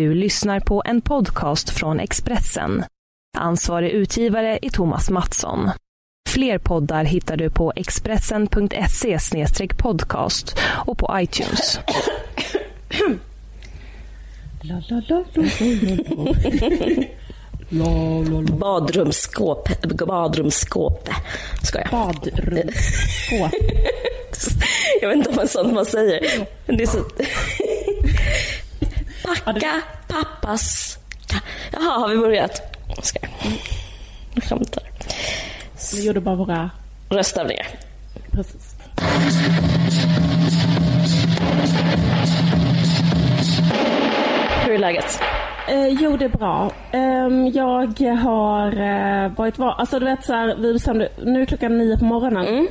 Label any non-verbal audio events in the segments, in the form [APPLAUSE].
Du lyssnar på en podcast från Expressen. Ansvarig utgivare är Thomas Mattsson. Fler poddar hittar du på expressen.se podcast och på iTunes. Badrumsskåp. Badrumsskåp. [LAUGHS] Ska jag. Badrumsskåp. Jag vet inte om det är sånt man säger. Men det är så... Packa pappas... Jaha, har vi börjat? Ska jag. Jag skämtar. Vi gjorde bara våra... Röstavningar. Precis. Hur är läget? Eh, jo, det är bra. Ehm, jag har eh, varit var... Alltså du vet så här, vi bestämde, nu är klockan nio på morgonen. Mm.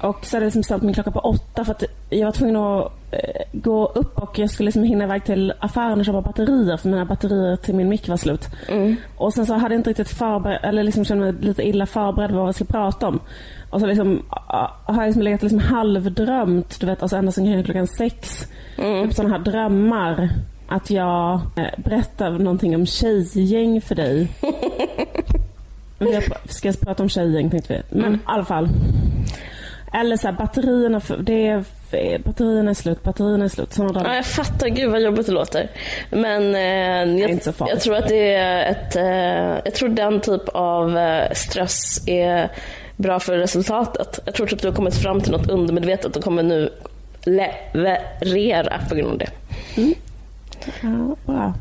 Och så hade jag liksom ställt min klocka på åtta för att jag var tvungen att eh, gå upp och jag skulle liksom hinna iväg till affären och köpa batterier för mina batterier till min mick var slut. Och sen så hade jag inte riktigt förberett, eller liksom kände mig lite illa förberedd på vad jag skulle prata om. Och så liksom, har jag liksom legat liksom halvdrömt, du vet, och så ända sen klockan sex. Typ sådana här drömmar. Att jag eh, berättar någonting om tjejgäng för dig. [LAUGHS] Men jag ska prata om tjejgäng tänkte vi. Men i alla fall. Eller så här, batterierna, det är, batterierna är slut, batterierna är slut. Sådana Ja, jag fattar. Gud vad jobbigt det låter. Men eh, jag, jag tror att det är ett... Eh, jag tror den typ av eh, stress är bra för resultatet. Jag tror typ du har kommit fram till något undermedvetet och kommer nu leverera på grund av det. Ja, bra.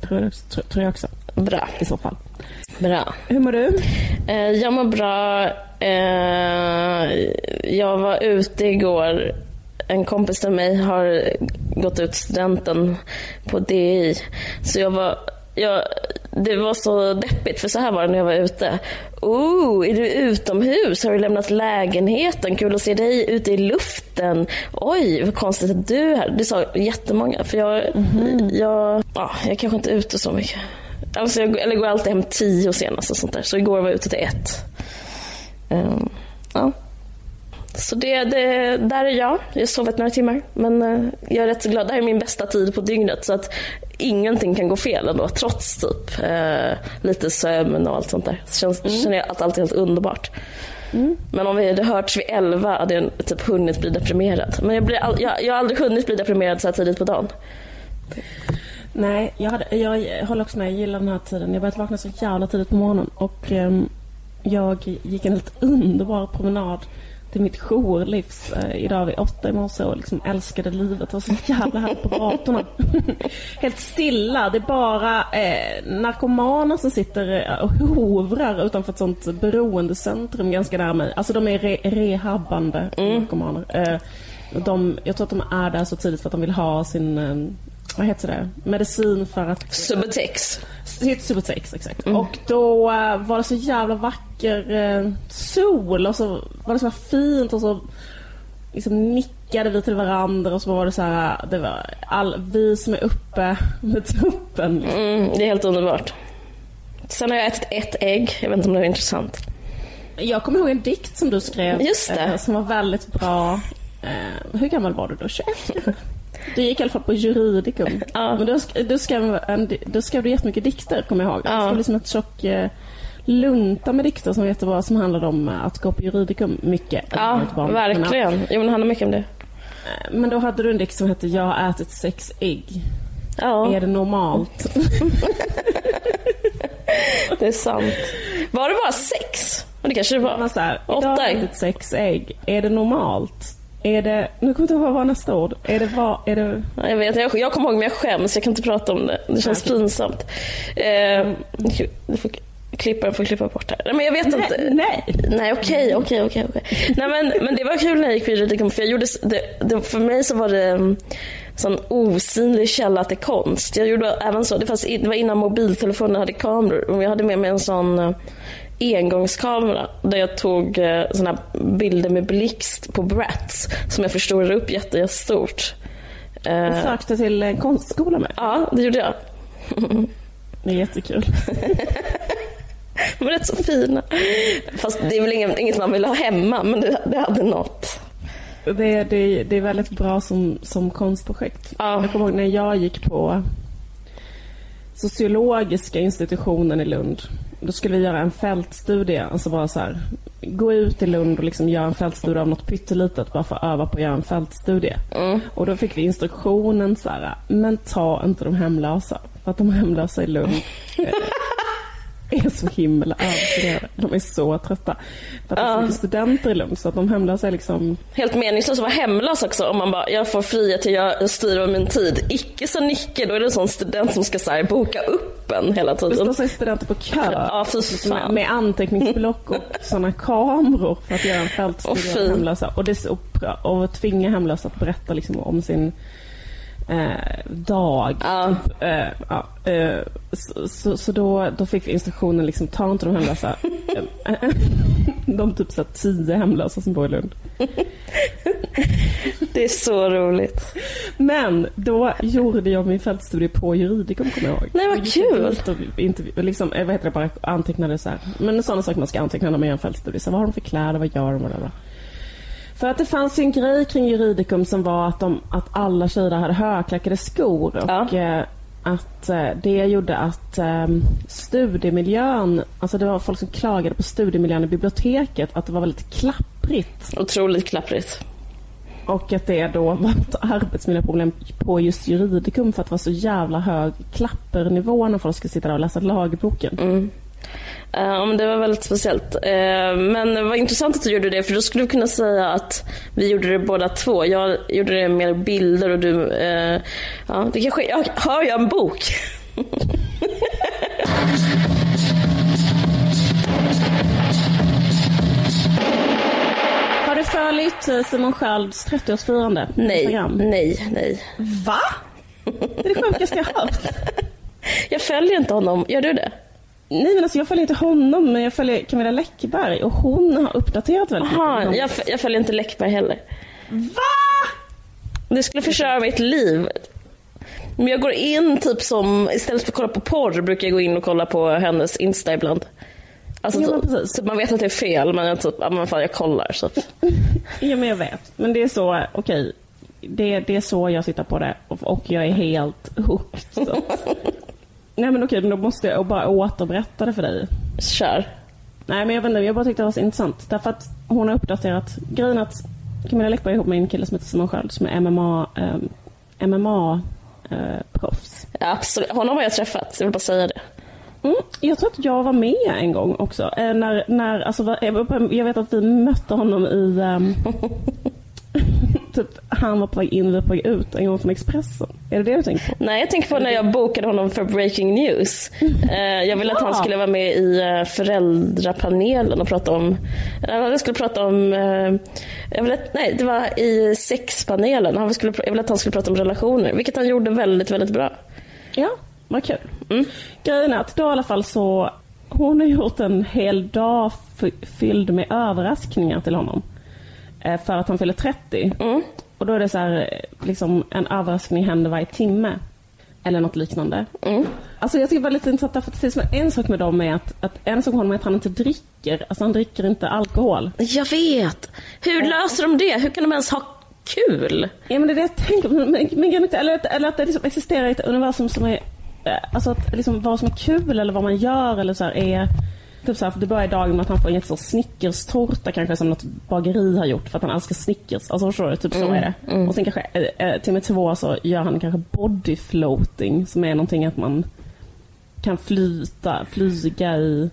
Tror jag, tror, tror jag också, Bra. i så fall. Bra. Hur mår du? Eh, jag mår bra. Eh, jag var ute igår. En kompis till mig har gått ut studenten på DI. Så jag var... Jag, det var så deppigt, för så här var det när jag var ute. Oh, är du utomhus? Har du lämnat lägenheten? Kul att se dig ute i luften. Oj, vad konstigt att du är här. Det sa jättemånga. För jag, jag, ja, jag kanske inte är ute så mycket. Alltså jag, eller går alltid hem tio senast och sånt där. Så igår var jag ute till ett. Ehm, ja. Så det, det, där är jag. Jag har sovit några timmar. Men eh, jag är rätt så glad. Det här är min bästa tid på dygnet. Så att ingenting kan gå fel ändå. Trots typ eh, lite sömn och allt sånt där. Så känns, känner jag att allt är helt underbart. Men om vi hade hörts vid elva hade jag typ hunnit bli deprimerad. Men jag, blir all, jag, jag har aldrig hunnit bli deprimerad så här tidigt på dagen. Nej, jag, hade, jag håller också med. Jag gillar den här tiden. Jag började vakna så jävla tidigt på morgonen. Och ehm, jag gick en helt underbar promenad till mitt jourlivs eh, idag vid åtta i morse och liksom älskade livet. Det var så jävla härligt på gatorna. [LAUGHS] helt stilla. Det är bara eh, narkomaner som sitter eh, och hovrar utanför ett sånt beroendecentrum ganska nära mig. Alltså de är re- rehabbande narkomaner. Eh, de, jag tror att de är där så tidigt för att de vill ha sin eh, vad heter det? Medicin för att... Subutex. Sitt Subutex, exakt. Och då eh, var det så jävla vacker eh, sol och så var det så fint och så liksom nickade vi till varandra och så var det så här, det var all, vi som är uppe med tuppen. liksom. Mm, det är helt underbart. Sen har jag ätit ett ägg. Jag vet inte om det är intressant. Jag kommer ihåg en dikt som du skrev Just det. eh, som var väldigt bra. Hur gammal var du då? 21 kanske? Du gick i alla fall på juridikum. [LAUGHS] Ja. Men då, sk- då, skrev då skrev du jättemycket dikter, kommer jag ihåg. Ja. skrev liksom ett tjock eh, lunta med dikter som var jättebra som handlade om eh, att gå på juridikum mycket. Ja, barn. Men, verkligen. Jo, men det handlar mycket om det. eh, Men då hade du en dikt som hette Jag har ätit sex ägg. Ja, Är det normalt? [LAUGHS] det är sant. Var det bara sex? Det kanske det Det var var. så här, Åtta ägg. sex ägg. Är det normalt? Är det, nu kommer jag inte ihåg vad nästa ord. Är det vad, är det Ja, Jag vet, jag, jag kommer ihåg men jag skäms. Jag kan inte prata om det. Det känns pinsamt. Eh, får klippa, får klippa bort här. Nej, men jag vet inte. Nej, nej. Nej okej, okej, okej. Nej men, men det var kul när jag gick på juridikum för jag gjorde, det, det, för mig så var det en sån osynlig källa till konst. Jag gjorde även så, det, fanns, det var innan mobiltelefoner hade kameror och jag hade med mig en sån eh, engångskamera där jag tog eh, såna bilder med blixt på Bratz som jag förstorade upp jätte- jättestort. Eh, sökte till eh, konstskola med. ja, det gjorde jag. [LAUGHS] Det är jättekul. [LAUGHS] De var rätt så fina. Fast det är väl inget, inget man vill ha hemma, men det, det hade något. Det, det, det är väldigt bra som, som konstprojekt. Ja. Jag kommer ihåg när jag gick på sociologiska institutionen i Lund. Då skulle vi göra en fältstudie, alltså bara så här, gå ut i Lund och liksom göra en fältstudie av något pyttelitet bara för att öva på att göra en fältstudie. Mm. Och då fick vi instruktionen så här, men ta inte de hemlösa. För att de hemlösa i Lund [LAUGHS] [LAUGHS] är så himla överstuderade. De är så trötta. För att det är så mycket studenter i Lund så att de hemlösa är liksom Helt meningslöst att vara hemlös också om man bara, jag får frihet jag styr över min tid. Icke så Nicke, då är det en sån student som ska så här, boka upp en hela Det tiden. står så här studenter på kö Ja, med, med anteckningsblock och sådana kameror för att göra en fältstudie av hemlösa. Och, det, är så- och, och tvinga hemlösa att berätta liksom om sin eh, dag. Ja. Typ, eh, ja, eh, så så, så då, då fick vi instruktionen liksom, ta inte de hemlösa. [LAUGHS] de typ så tio hemlösa som bor i Lund. Det är så roligt. Men då gjorde jag min fältstudie på juridikum kommer jag ihåg. Nej, vad kul. Och intervju, liksom, eh, vad heter det, bara antecknade så här. Men sådana saker man ska anteckna när man gör en fältstudie. Så vad har de för kläder, vad gör de? Bla, bla, bla. För att det fanns ju en grej kring juridikum som var att, de, att alla tjejer hade högklackade skor. Och Ja. eh, att eh, det gjorde att eh, studiemiljön, alltså det var folk som klagade på studiemiljön i biblioteket, att det var väldigt klapprigt. Otroligt klapprigt. Och att det då var ett arbetsmiljöproblem på just juridikum för att det var så jävla hög klappernivå när folk skulle sitta där och läsa lagboken. Mm. Men det var väldigt speciellt. Eh, Men det var intressant att du gjorde det, för då skulle du kunna säga att vi gjorde det båda två. Jag gjorde det med bilder och du... eh, Ja, det kanske... Jag, har jag en bok? Har du följt Simon Skölds 30-årsfirande på Nej, Instagram? nej, nej. Va? Det är det sjukaste jag har hört. Jag följer inte honom. Gör du det? Nej men alltså jag följer inte honom men jag följer Camilla Läckberg och hon har uppdaterat väldigt mycket. Aha, om jag, jag följer inte Läckberg heller. Va? Det skulle förstöra mitt liv. Men jag går in typ som, istället för att kolla på porr brukar jag gå in och kolla på hennes Insta ibland. Alltså, Ja, typ, så man vet att det är fel men jag, typ, ja, men fan, jag kollar. Så. [LAUGHS] Ja men jag vet. Men det är så, okej. Det, det är så jag sitter på det och, och jag är helt hooked. [LAUGHS] Nej men okej, då måste jag bara återberätta det för dig. Kör. Nej men jag vet inte, jag bara tyckte det var så intressant. Därför att hon har uppdaterat, grejen att Camilla Läckberg är ihop med en kille som heter Simon Sköld som är MMA, eh, MMA eh, proffs. Ja, absolut. Honom har jag träffat, jag vill bara säga det. Mm, jag tror att jag var med en gång också. Eh, när, när, alltså, jag jag vet att vi mötte honom i... [LAUGHS] typ, han var på väg in, var på väg ut en gång från Expressen. Är det det du tänker på? Nej, jag tänker på när jag bokade honom för Breaking News. Eh, Jag ville att han skulle vara med i eh, föräldrapanelen och prata om... eh, Jag skulle prata om... Jag ville, nej, det var i sexpanelen. Han skulle, jag ville att han skulle prata om relationer, vilket han gjorde väldigt, väldigt bra. Ja, vad kul. Grejen är att då i alla fall så... Hon har gjort en hel dag fylld med överraskningar till honom. Eh, för att han fyller 30. Mm. Och då är det så här, liksom en överraskning händer varje timme. Eller något liknande. Mm. Alltså jag tycker det var lite intressant därför att det finns en sak med dem är att, att en sak med honom är att han inte dricker. Alltså han dricker inte alkohol. Jag vet! Hur löser de det? Hur kan de ens ha kul? Ja men det är det jag tänker. Men, men, eller, att- eller att det liksom existerar ett universum som är, eh, alltså att liksom vad som är kul eller vad man gör eller så här är Typ så här, det börjar dagen med att han får en jättestor snickerstårta kanske som något bageri har gjort för att han älskar Snickers. Alltså förstår du? Typ så är det. Och sen kanske eh, eh, timme två så gör han kanske body floating som är någonting att man kan flyta, flyga i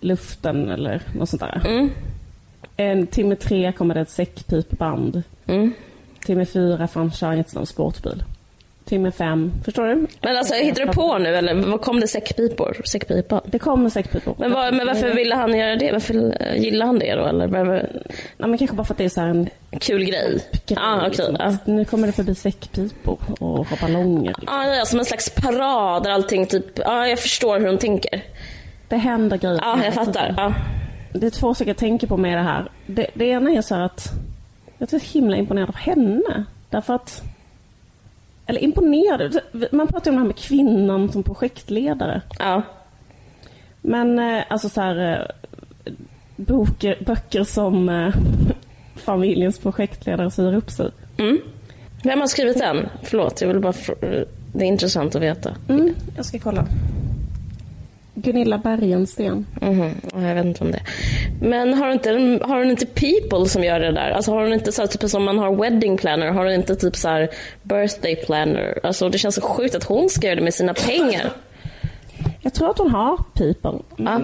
luften eller något sånt där. Mm. En timme tre kommer det ett säckpipband. Mm. Timme fyra får han köra en jättesnabb sportbil. Timme fem, förstår du? Men alltså, hittar du på nu eller vad kom det säckpipor? Säckpipa? Det kommer säckpipor. Men, vad, men varför ville han göra det? Varför gillar han det då? Eller varför, men kanske bara för att det är så här en kul grej? grej. Ah, okej. liksom. ja. Nu kommer det förbi säckpipor och ballonger. Ah, ja, som en slags parad där allting typ, ja ah, jag förstår hur hon tänker. Det händer grejer. Ja, jag fattar. Ja. Det är två saker jag tänker på med det här. Det, det ena är så här att jag är så himla imponerad av henne. Därför att eller imponerad, man pratar ju om det här med kvinnan som projektledare. ja. Men eh, alltså så här eh, boker, böcker som eh, familjens projektledare säger upp sig. Mm. Vem har skrivit den? Förlåt, jag vill bara... Det är intressant att veta. Mm, jag ska kolla. Gunilla Bergensten. Mhm, ja, Jag vet inte om det Men har du inte, har hon inte people som gör det där? Alltså har hon inte så här, typ som man har wedding planner, har hon inte typ så här birthday planner? Alltså det känns så sjukt att hon ska göra det med sina pengar. Jag tror att hon har people. Ja.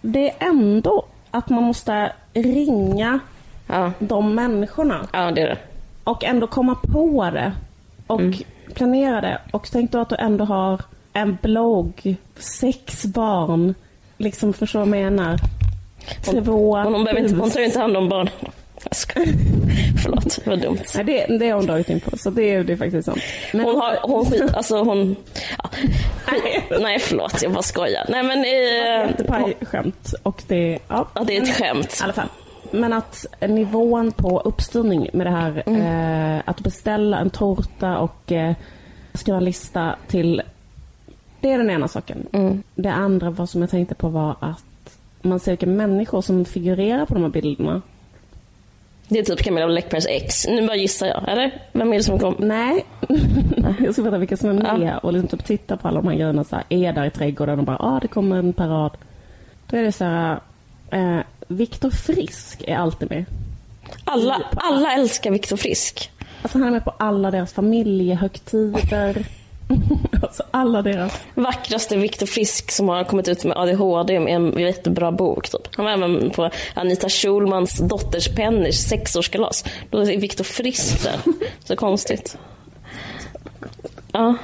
det är ändå att man måste ringa Ja, de människorna ja det är det. och ändå komma på det och Mm. planera det. Och tänk då att du ändå har en blogg, sex barn, liksom förstår vad jag menar. Två Hon, hon, inte, hon tar ju inte hand om barn. Jag skojar. [LAUGHS] Förlåt, det var dumt. Nej, det, det har hon dragit in på, så det, är- det är faktiskt sant. Men, Hon har, hon skit, [LAUGHS] alltså hon... Ja, skit, nej förlåt, jag bara skojar. Nej men... Eh, Jättepaj-skämt. Och det, ja. ja, det är ett skämt. I alla fall. Men att nivån på uppstyrning med det här eh, att beställa en tårta och eh, skriva en lista till det är den ena saken. Det andra vad som jag tänkte på var att man ser vilka människor som figurerar på de här bilderna. Det är typ Camilla Läckbergs ex. Nu bara gissar jag, eller? Vem är det som kom? Nej, [LAUGHS] jag ska veta vilka som är med och liksom typ titta på alla de här grejerna så här, är där i trädgården och bara ah det kommer en parad. Då är det så här, eh, Viktor Frisk är alltid med. Alla, alla älskar Viktor Frisk. Alltså han är med på alla deras familjehögtider. [LAUGHS] alltså alla deras. Vackraste Viktor Frisk som har kommit ut med ADHD med en jättebra bok. Typ. Han var även på Anita Schulmans dotters Penners sexårskalas. Då är Viktor Frisk där. Så konstigt. Ja,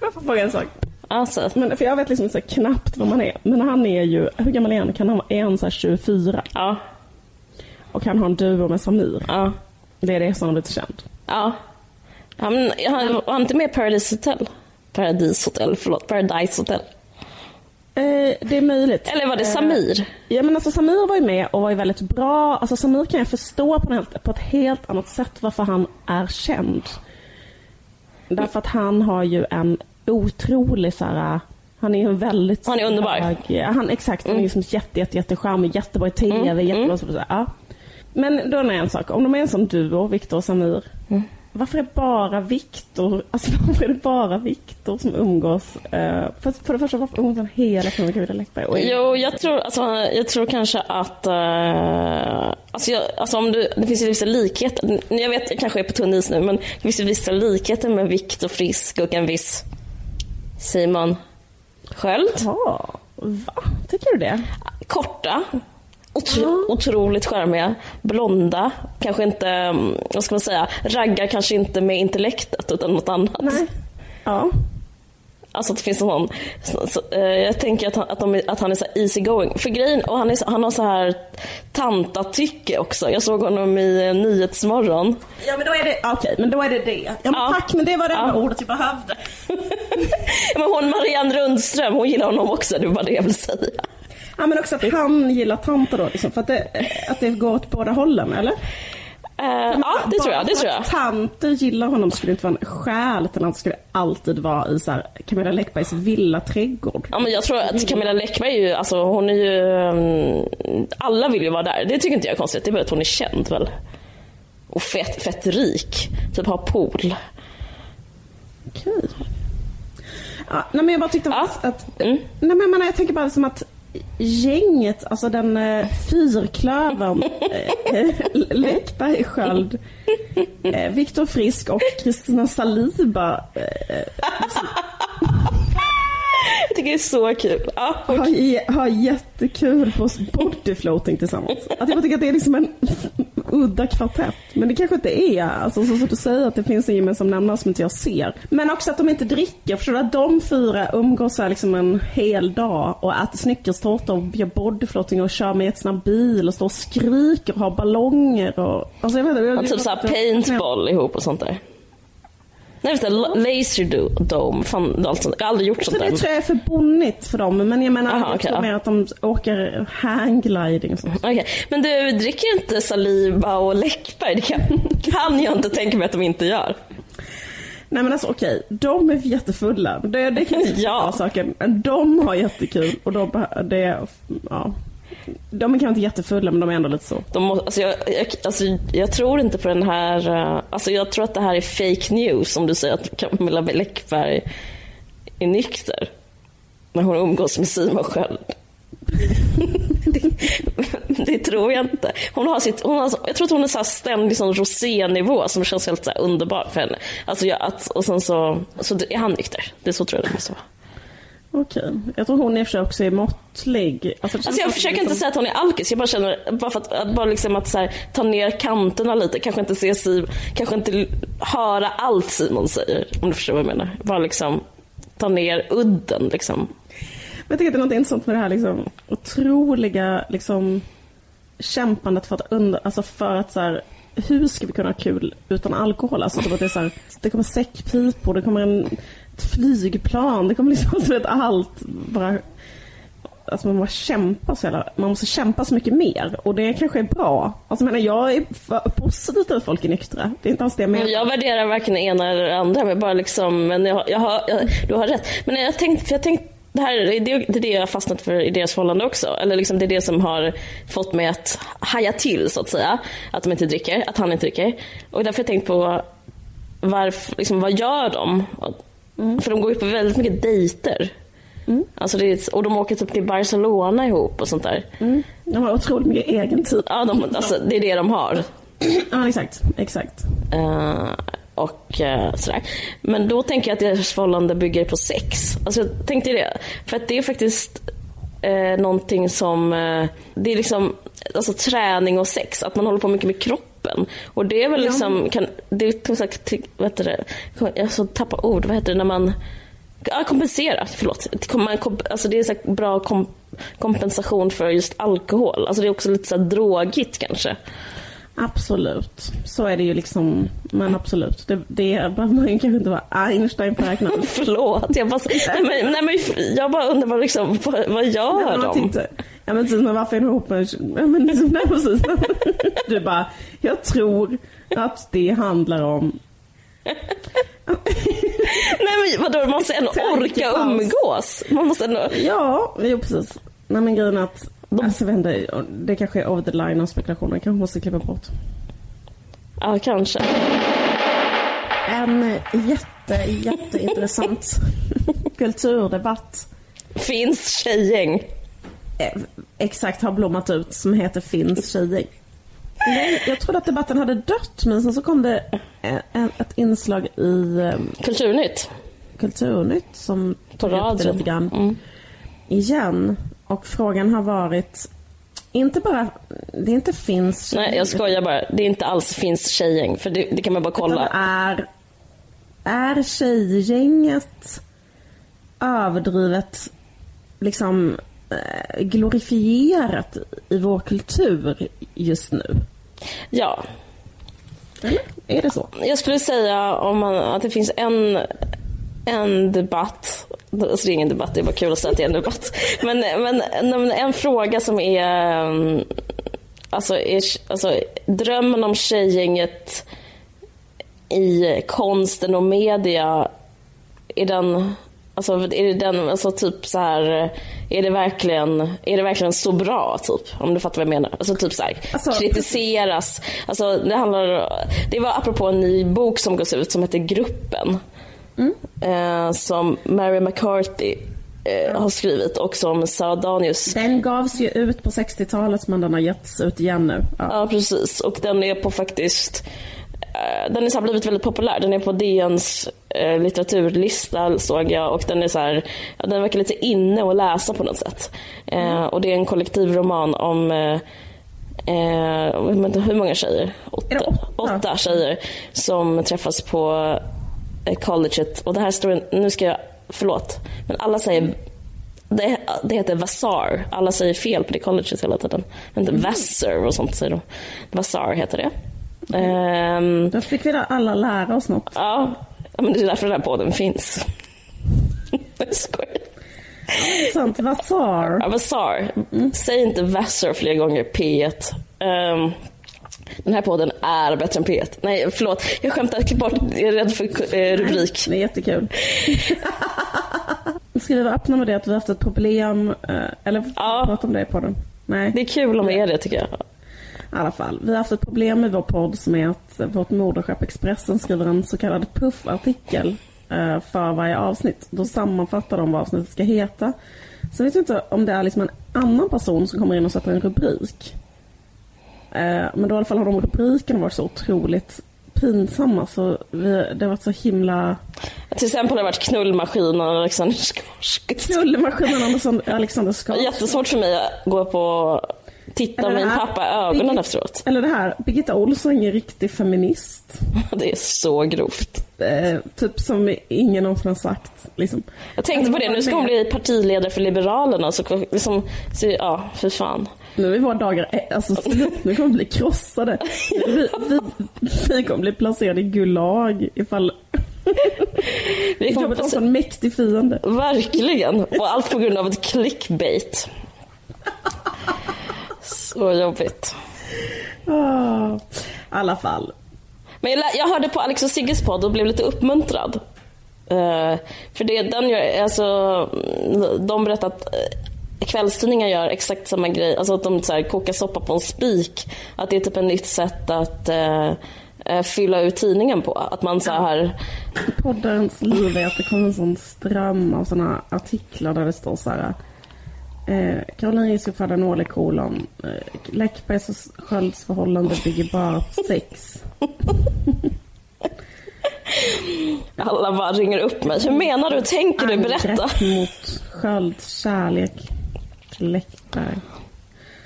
Jag får fråga en sak. alltså. Men, för jag vet liksom så knappt vad man är. Men han är ju, hur gammal är han? Kan han vara, är han så här 24? Ja, Och han har en duo med Samir. ja, Det är det som har blivit känd. ja. Han, han var inte med Paradise Hotel? Paradise Hotel, förlåt. Paradise Hotel. Eh, det är möjligt. Eller var det Eh, Samir? Ja men alltså Samir var ju med och var ju väldigt bra. Alltså Samir kan jag förstå på, helt, på ett helt annat sätt varför han är känd. Därför att han har ju en otrolig så här, han är ju en väldigt Han är underbar. hög- ja, han, exakt, han är ju som jätte, jätte, jättecharmig, jättebra i TV, jättebra så, så, ja. Men då är en sak, om de är en sån duo, Viktor och Samir. Varför är bara Viktor, alltså [LAUGHS] varför är det bara Viktor som umgås? Uh, för, för det första, varför umgås han hela tiden med Camilla Läckberg? Och Jo, jag tror, alltså, jag tror kanske att... Uh, alltså, jag, alltså om du, det finns ju vissa likheter. Jag vet, jag kanske är på tunn is nu, men det finns ju vissa likheter med Viktor Frisk och en viss Simon Sköld. Ja, va? Tycker du det? Korta. Otro, otroligt charmiga, blonda, kanske inte, mm, vad ska man säga, raggar kanske inte med intellektet utan något annat. Nej. Ja. Alltså att det finns en sån, så, så, eh, jag tänker att han, att, de, är- att han är så easy going. För grejen, och han, är, han har så här tantatycke också. Jag såg honom i eh, Nyhetsmorgon. Ja men då är det, okej men då är det det. Ja men Ja. tack men det var det Ja. ordet jag behövde. [LAUGHS] Men hon Marianne Rundström, hon gillar honom också, det var det jag ville säga. Ja men också att han gillar tanter då liksom, för att det, att det går åt båda hållen eller? Eh, ja, det tror jag. Det tror jag. Tanter gillar honom skulle inte vara en skäl till att han skulle alltid vara i så här, Camilla Läckbergs villaträdgård. Ja, men jag tror att Camilla Läckberg är ju, alltså hon är ju, mm, alla vill ju vara där. Det tycker inte jag är konstigt, det är bara att hon är känd väl. Och fett, fett rik, typ har pool. Okej. Ja, nej men jag bara tyckte Ja. att, att Mm. nej men jag tänker bara som att gänget, alltså den eh, fyrklövern, eh, [LAUGHS] Läckberg, Sköld, eh, Viktor Frisk och Kristina Saliba eh, Jag tycker det är så kul. Ja, har, ge- har jättekul på bodyfloating tillsammans. Att jag tycker att det är liksom en udda kvartett. Men det kanske inte är. Alltså så som du säger att det finns en gemensam nämnare som inte jag ser. Men också att de inte dricker. Förstår du? Att de fyra umgås så här liksom en hel dag och äter snickerstårta och gör bodyfloating och kör med här bil och står och skriker och har ballonger och... Alltså jag vet inte, jag, Ja, typ såhär paintball ihop och sånt där. Nej, vet du, laser do- dome, fan allt sånt. Jag har aldrig gjort Så sånt det där. tror jag är för bonnigt för dem. Men jag menar, Aha, jag okej, tror ja. mer att de åker hanggliding och sånt. Okej, Men du, dricker inte Saliba och Läckberg? Det kan, [LAUGHS] kan jag inte tänka mig att de inte gör. Nej men alltså okej, de är jättefulla. Det, det kan jag [LAUGHS] Ja. saken. Men de har jättekul och de, det, ja. De är kanske inte jättefulla men de är ändå lite så. De må, alltså jag, jag, alltså jag tror inte på den här... Eh, alltså jag tror att det här är fake news om du säger att Camilla Läckberg är nykter. När hon umgås med Simon Sköld. [LAUGHS] det, det tror jag inte. Hon har sitt, hon har, jag tror att hon är så här ständig sån rosénivå som känns helt så här underbar för henne. Alltså jag, att, och sen så, så är han nykter. Det är så tror jag det måste vara. Okej. Jag tror hon i och för sig också är måttlig. Alltså, Alltså jag försöker inte säga att hon är alkis, jag bara känner bara för att, att, bara liksom att så här, ta ner kanterna lite, kanske inte se Siv, kanske inte höra allt Simon säger, om du förstår vad jag menar. Bara liksom ta ner udden liksom. Men jag tycker att det är något intressant med det här liksom, otroliga liksom, kämpandet för att, under, alltså för att så här, hur ska vi kunna ha kul utan alkohol? Alltså, typ att det, är så här, det kommer säckpipor, det kommer en, ett flygplan, det kommer liksom [LAUGHS] så vet, allt. Bara, alltså man måste kämpa så jävla, man måste kämpa så mycket mer och det kanske är bra. Alltså, jag, menar, jag är positiv till att folk är nyktra. Det är inte alls det jag menar. Men jag värderar varken det ena eller det andra, men bara liksom, men jag, jag har, jag, du har rätt. Men jag tänkte, jag tänkte det, här, det, det är det jag har fastnat för i deras förhållande också. Eller liksom det är det som har fått mig att haja till så att säga. Att de inte dricker, att han inte dricker. Och därför har jag tänkt på varför, liksom, vad gör de? För de går ju på väldigt mycket dejter. Alltså det är, och de åker typ till Barcelona ihop och sånt där. Mm. De har otroligt mycket egen tid. Ja, de, alltså, det är det de har. Ja, exakt. exakt. Eh, och eh, sådär. Men då tänker jag att deras förhållande bygger på sex. Alltså jag tänkte det. För att det är faktiskt eh, någonting som, eh, det är liksom alltså träning och sex, att man håller på mycket med kroppen. Och det är väl liksom, kan, det är som sagt, vad heter det, jag så tappar ord, vad heter det när man Ja, kompensera, förlåt. Man, komp- alltså det är så bra kom, kompensation för just alkohol. Alltså det är också lite så här drogigt kanske. Absolut. Så är det ju liksom. Men absolut. Det, det behöver man ju kanske inte vara Einstein att räkna. [LAUGHS] Förlåt, jag bara, [LAUGHS] nej, men, nej, men, jag bara undrar vad, liksom, vad, vad gör man de? tänkte, ja men precis, men varför är de ihop med... Ja, men, liksom, nej, precis. Du bara, jag tror att det handlar om... Nej men vadå, man måste ändå orka umgås. Man måste ändå... Ja, jo precis. Nej men grejen är att, alltså, jag vet inte, det kanske är over the line av spekulationer. Kanske måste klippa bort. Ja, kanske. En jätte, jätteintressant [LAUGHS] kulturdebatt Finns tjejgäng. Eh, exakt har blommat ut som heter Finns tjejgäng. Nej, Jag trodde att debatten hade dött men sen så kom det eh, ett inslag i eh, Kulturnytt. Kulturnytt som tog upp det lite grann Mm. igen. Och frågan har varit, inte bara, det är inte finns Nej, jag skojar bara. Det är inte alls finns tjejgäng. För det, det kan man bara utan kolla. är, är tjejgänget överdrivet liksom glorifierat i vår kultur just nu? Ja. Eller? Är det så? Jag skulle säga om man, att det finns en, en debatt. Alltså det är ingen debatt, det är bara kul att säga att det är en debatt. Men, men, men en fråga som är, mm, alltså, är alltså, drömmen om tjejgänget i konsten och media, är den Alltså, är det den, alltså typ så här, är det verkligen, är det verkligen så bra typ? Om du fattar vad jag menar. Alltså typ så här, Alltså, kritiseras. Alltså det handlar, det var apropå en ny bok som gås ut som heter Gruppen. Eh, som Mary McCarthy eh, har skrivit och som Sarah Danius Den gavs ju ut på 60-talet men den har getts ut igen nu. Ja. Ja, precis. Och den är på faktiskt... eh, Den så här blivit väldigt populär. Den är på DNs eh, litteraturlista såg jag och den är så här, ja, den verkar lite inne att läsa på något sätt. Eh, och det är en kollektivroman om eh, eh, hur många tjejer? Åtta, åtta? åtta tjejer som träffas på eh, colleget. Och det här står, en- nu ska jag, förlåt, men alla säger det, det heter Vassar. Alla säger fel på det colleget hela tiden. Inte Vassar och sånt säger de. Vassar heter det. Ehm, Då fick vi då alla lära oss något. ja, men det är därför den här podden finns. [LAUGHS] jag skojar. Sant, Vasar. Ja, Vassar. Säg inte Vassar fler gånger, P1. Ehm, den här podden är bättre än P1. Nej, förlåt. Jag skämtar. Klipp bort. Jag är rädd för eh, rubrik. Det är jättekul. [LAUGHS] Ska vi vara öppna med det att vi har haft ett problem, eh, eller Ja. prata om det på den? Nej. Det är kul om det är det tycker jag. I alla fall, vi har haft ett problem i vår podd som är att vårt moderskepp Expressen skriver en så kallad puffartikel eh, för varje avsnitt. Då sammanfattar de vad avsnittet ska heta. Så vet jag inte om det är liksom en annan person som kommer in och sätter en rubrik. Eh, Men då i alla fall har de rubrikerna varit så otroligt pinsamma så vi, det har varit så himla... Till exempel har det varit knullmaskinen Alexander Skarsgård. Knullemaskinen Alexander, Skarsgård. jättesvårt för mig att gå på titta det här, pappa i ögonen Birgit- efteråt. Eller det här, Birgitta Olsson är riktig feminist. [LAUGHS] Det är så grovt. Eh, typ som ingen någonsin har sagt. Liksom. Jag tänkte på det, nu ska hon bli partiledare för Liberalerna. Så liksom, så, ja, för fan. Nu är våra dagar, eh, alltså slut, nu kommer vi bli krossade. Vi, vi, vi kommer bli placerade i Gulag ifall [LAUGHS] Vi kommer få en mäktig fiende. verkligen. Och allt på grund av ett clickbait. Så jobbigt. Ah, I alla fall. Men jag, jag hörde på Alex och Sigges podd och blev lite uppmuntrad. Eh, för det den gör, alltså, mm, de berättar att eh, kvällstidningar gör exakt samma grej. Alltså att de så här, kokar soppa på en spik. Att det är typ ett nytt sätt att eh, fylla ut tidningen på. Att man så här, Poddarens liv är att det kommer en sån ström av såna artiklar där det står så här. Eh, Caroline Ringskog födde en årlig kolon. Eh, Läckbergs och Skölds förhållande bygger bara på sex. [LAUGHS] alla bara ringer upp mig. Hur menar du? Tänker du? Berätta. Angrepp mot Skölds kärlek till Läckberg.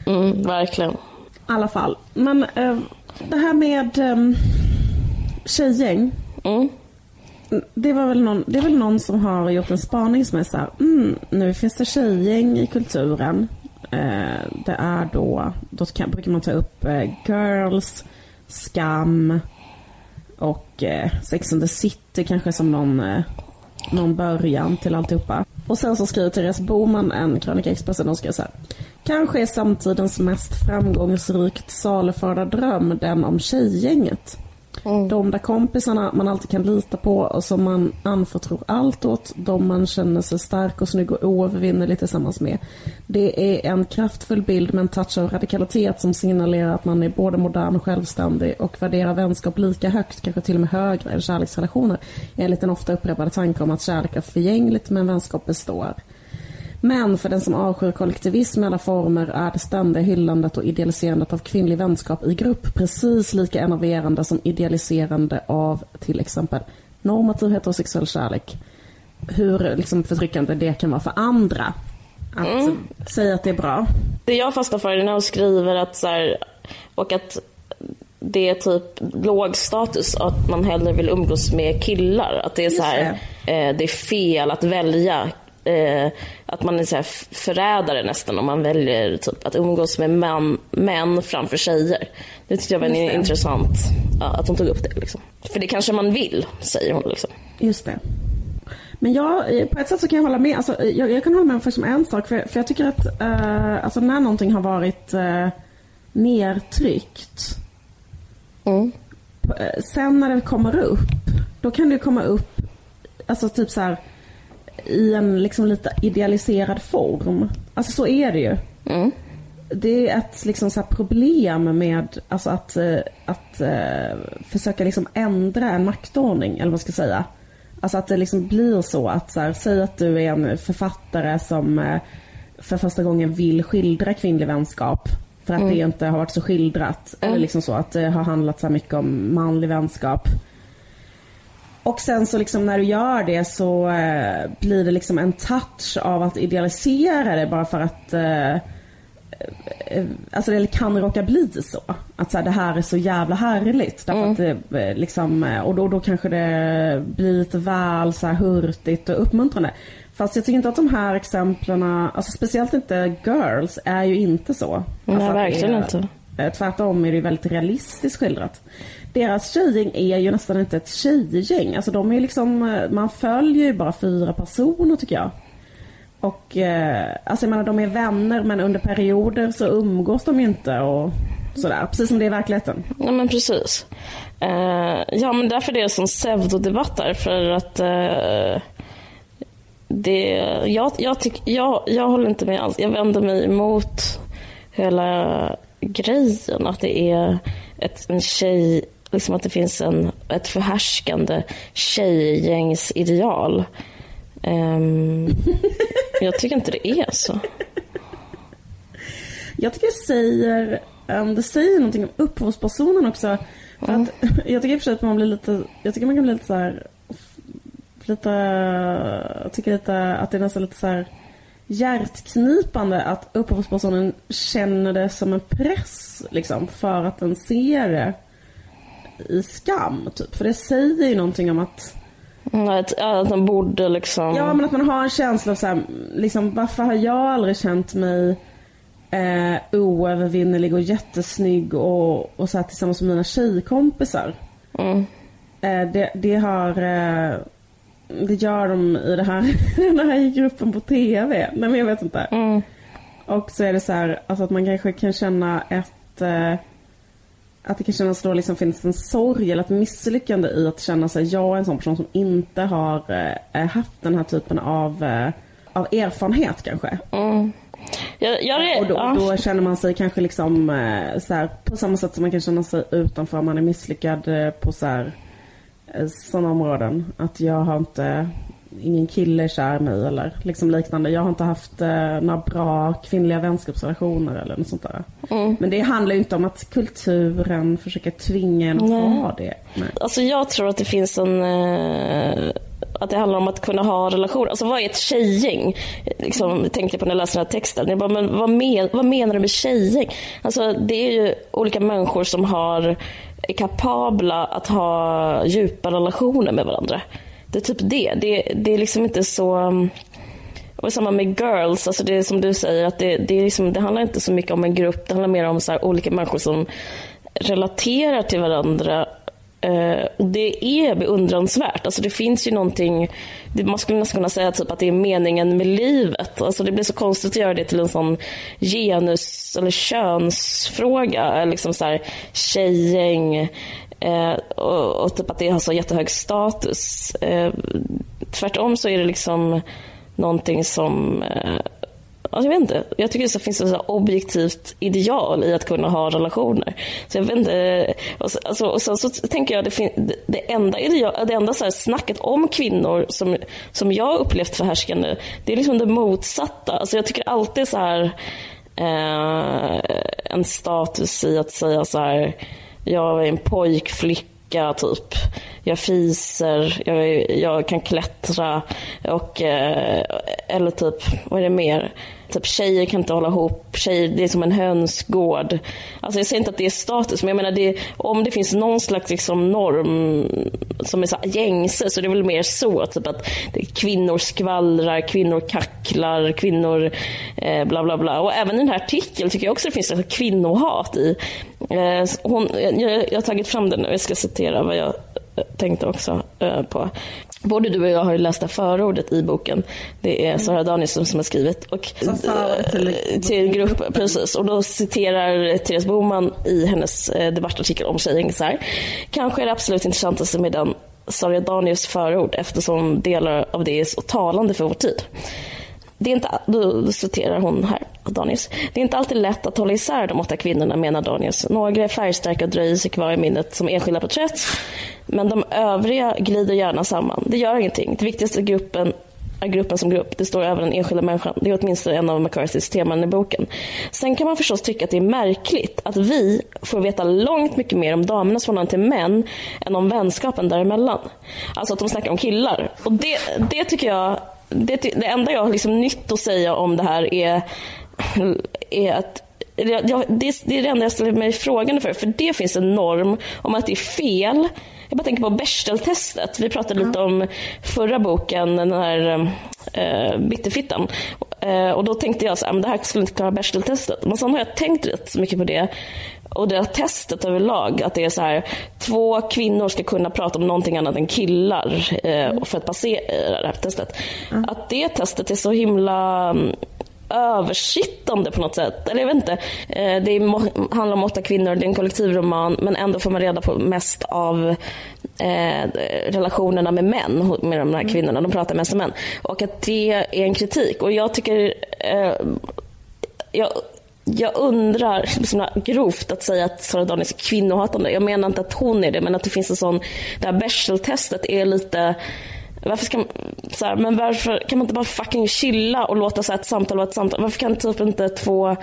Mm, verkligen. I alla fall. Men eh, det här med eh, tjejgäng. Mm. Det, var väl någon, det är väl någon som har gjort en spaning som är så här, mm, nu finns det tjejgäng i kulturen. Eh, det är då, då kan, brukar man ta upp eh, Girls, Skam och eh, Sex and the City kanske som någon, eh, någon början till alltihopa. Och sen så skriver Therese Boman en krönika i Expressen och skriver så här. Kanske är samtidens mest framgångsrikt saluförda dröm den om tjejgänget. Mm. De där kompisarna man alltid kan lita på och som man anförtror allt åt. De man känner sig stark och snygg och oövervinnerlig tillsammans med. Det är en kraftfull bild med en touch av radikalitet som signalerar att man är både modern och självständig och värderar vänskap lika högt, kanske till och med högre än kärleksrelationer. Enligt en ofta upprepade tanke om att kärlek är förgängligt men vänskap består. Men för den som avskyr kollektivism i alla former är det ständiga hyllandet och idealiserandet av kvinnlig vänskap i grupp precis lika enerverande som idealiserande av till exempel normativ heterosexuell kärlek. Hur liksom förtryckande det kan vara för andra att säga att det är bra. Det jag fastnar för är när hon skriver att så här, och att det är typ låg status att man hellre vill umgås med killar. Att det är så här, eh, det är fel att välja. Eh, att man är så förrädare nästan om man väljer typ, att umgås med män, män framför tjejer. Det tyckte jag var en intressant, ja, att hon tog upp det. Liksom. För det kanske man vill, säger hon. Liksom. Just det. Men jag, eh, på ett sätt så kan jag hålla med. Alltså, eh, jag, jag kan hålla med om faktiskt om en sak. För, för jag tycker att eh, alltså, när någonting har varit eh, nertryckt. Mm. eh, Sen när det kommer upp. Då kan det komma upp alltså typ så här i en liksom lite idealiserad form. Alltså så är det ju. Mm. Det är ett liksom så problem med alltså att, eh, att eh, försöka liksom ändra en maktordning, eller vad man ska säga. Alltså att det liksom blir så att, så här, säg att du är en författare som eh, för första gången vill skildra kvinnlig vänskap. För att det inte har varit så skildrat. Eller liksom så att det har handlat så mycket om manlig vänskap. Och sen så liksom när du gör det så eh, blir det liksom en touch av att idealisera det bara för att eh, eh, Alltså det kan råka bli så. Att så här, det här är så jävla härligt. Därför att det, eh, liksom, eh, och då, då kanske det blir lite väl så här hurtigt och uppmuntrande. Fast jag tycker inte att de här exemplen, alltså speciellt inte girls, är ju inte så. Nej, alltså verkligen är- inte. Tvärtom är det ju väldigt realistiskt skildrat. Deras tjejgäng är ju nästan inte ett tjejgäng. Alltså de är liksom, eh, man följer ju bara fyra personer tycker jag. Och eh, alltså jag menar de är vänner men under perioder så umgås de ju inte och sådär. Precis som det är i verkligheten. Ja men precis. Uh, ja men därför det är en sån pseudodebatt där för att uh, det, jag, jag, tyck, jag, jag håller inte med alls. Jag vänder mig emot hela grejen. Att det är ett, en tjej, liksom att det finns en, ett förhärskande tjejgängsideal. Um, [LAUGHS] jag tycker inte det är så. Jag tycker det säger, um, det säger någonting om upphovspersonen också. För mm. att, [LAUGHS] jag tycker i och för sig att man blir lite, jag tycker man kan bli lite så här, lite, jag tycker lite att det är nästan lite så här hjärtknipande att upphovspersonen känner det som en press liksom för att den ser det i skam typ. För det säger ju någonting om att mm, att, den borde liksom... Ja men att man har en känsla av så här, liksom varför har jag aldrig känt mig eh, oövervinnerlig och jättesnygg och, och så här, tillsammans med mina tjejkompisar. Mm. Eh, det, det har eh, det gör de i det här, [LAUGHS] den här gruppen på TV. Nej men jag vet inte. Mm. Och så är det så här, alltså att man kanske kan känna ett eh, att det kan kännas då liksom finns en sorg eller ett misslyckande i att känna sig jag är en sån person som inte har eh, haft den här typen av, eh, av erfarenhet kanske. Mm. Jag, jag, och då, då, känner man sig kanske liksom eh, så här, på samma sätt som man kan känna sig utanför, man är misslyckad eh, på så här, eh, sådana områden. Att jag har inte, ingen kille är kär i mig eller liksom liknande. Jag har inte haft eh, några bra kvinnliga vänskapsrelationer eller något sånt där. Mm. Men det handlar ju inte om att kulturen försöker tvinga en att ha det. Nej. Alltså jag tror att det finns en eh att det handlar om att kunna ha relationer. Alltså vad är ett tjejgäng? Liksom, tänkte jag på när jag läste den här texten. Jag bara, men vad, men, vad menar du med tjejgäng? Alltså, det är ju olika människor som har, är kapabla att ha djupa relationer med varandra. Det är typ det. Det, det är liksom inte så... Um, och samma med girls, alltså det är som du säger, att det, det, är liksom, det handlar inte så mycket om en grupp, det handlar mer om så olika människor som relaterar till varandra Uh, det är beundransvärt. Alltså det finns ju någonting, man skulle nästan kunna säga typ att det är meningen med livet. Alltså det blir så konstigt att göra det till en sån genus eller könsfråga. Liksom så här, tjejgäng Eh, och, och, typ att det har så jättehög status. Eh, tvärtom så är det liksom någonting som eh, Alltså jag vet inte. Jag tycker det finns ett objektivt ideal i att kunna ha relationer. Så jag vet inte. Och, så, alltså, och sen så tänker jag det, det enda, ideal, det enda så här snacket om kvinnor som, som jag upplevt förhärskande, det är liksom det motsatta. Alltså jag tycker alltid så här eh, en status i att säga så här, jag är en pojkflicka typ jag fiser, jag, jag kan klättra och eh, eller typ, vad är det mer? Typ tjejer kan inte hålla ihop, tjejer, det är som en hönsgård. Alltså jag säger inte att det är status, men jag menar det, om det finns någon slags liksom norm som är så gängse så det är väl mer så. Typ att kvinnor skvallrar, kvinnor kacklar, kvinnor eh, bla bla bla. Och även i den här artikeln tycker jag också det finns ett kvinnohat i. Eh, hon, jag, jag har tagit fram den nu, jag ska citera vad jag tänkte också eh, på. Både du och jag har ju läst det förordet i boken. Det är Sara Danielsson som har skrivit. Och, till, till grupp, precis. Och då citerar Therese Boman i hennes eh, debattartikel om tjejgäng så här. Kanske är det absolut intressantaste med den Sara Daniels förord eftersom delar av det är så talande för vår tid. Det är inte, då citerar hon här, Daniels. Det är inte alltid lätt att hålla isär de åtta kvinnorna, menar Daniels. Några är färgstarka och dröjer sig kvar i minnet som enskilda porträtt. Men de övriga glider gärna samman. Det gör ingenting. Det viktigaste gruppen är gruppen som grupp. Det står över den enskilda människan. Det är åtminstone en av McCarthys teman i boken. Sen kan man förstås tycka att det är märkligt att vi får veta långt mycket mer om damernas förhållande till män än om vänskapen däremellan. Alltså att de snackar om killar. Och det, det tycker jag det, det enda jag har liksom nytt att säga om det här är, är att jag, det, det är det enda jag ställer mig frågan för. För det finns en norm om att det är fel. Jag bara tänker på Bechdel-testet. Vi pratade lite om förra boken, den här äh, Bitterfittan. Äh, och då tänkte jag att det här skulle inte klara Bechdel-testet. Men sen har jag tänkt rätt så mycket på det och det här testet överlag, att det är så här, två kvinnor ska kunna prata om någonting annat än killar eh, för att passera det här testet. Mm. Att det testet är så himla um, översittande på något sätt. Eller jag vet inte. Eh, det är, handlar om åtta kvinnor, det är en kollektivroman men ändå får man reda på mest av eh, relationerna med män med de här mm. kvinnorna. De pratar mest om män. Och att det är en kritik. Och jag tycker eh, jag jag undrar, liksom grovt att säga att Sara Danius är kvinnohatande. Jag menar inte att hon är det, men att det finns en sån, det här Bechdel-testet är lite varför ska man, så här, men varför kan man inte bara fucking chilla och låta så ett samtal vara ett samtal? Varför kan typ inte två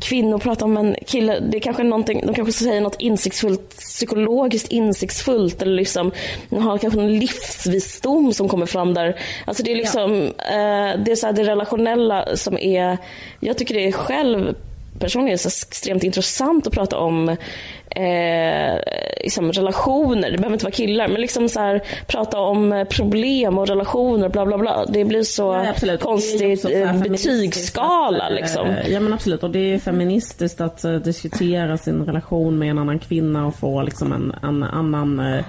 kvinnor prata om en kille? Det är kanske någonting, de kanske säger något insiktsfullt, psykologiskt insiktsfullt eller liksom, de har kanske en livsvisdom som kommer fram där. Alltså det är liksom, ja. eh, det är så det relationella som är, jag tycker det är själv personligen så extremt intressant att prata om eh, liksom relationer, det behöver inte vara killar, men liksom så här, prata om problem och relationer bla bla bla. Det blir så ja, konstigt eh, betygsskala att, liksom. Eh, ja men absolut och det är feministiskt att diskutera sin relation med en annan kvinna och få liksom en, en annan eh,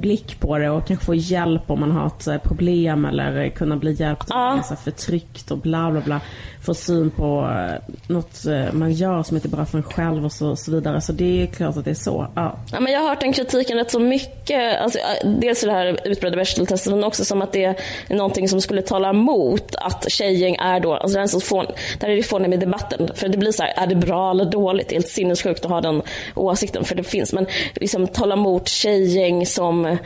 blick på det och kanske få hjälp om man har ett eh, problem eller kunna bli hjälpt ja. med förtryckt och bla bla bla. Få syn på eh, något eh, man gör som inte bra för en själv och så, så, vidare. Så det är klart att det är så. Ja. ja men jag har hört den kritiken rätt så mycket. Alltså, dels det här utbredda Bechdel-testet men också som att det är någonting som skulle tala emot att tjejgäng är då, alltså den som får, där är det fånig med debatten. För det blir så här, är det bra eller dåligt? Det är helt sinnessjukt att ha den åsikten för det finns. Men liksom tala emot tjejgäng som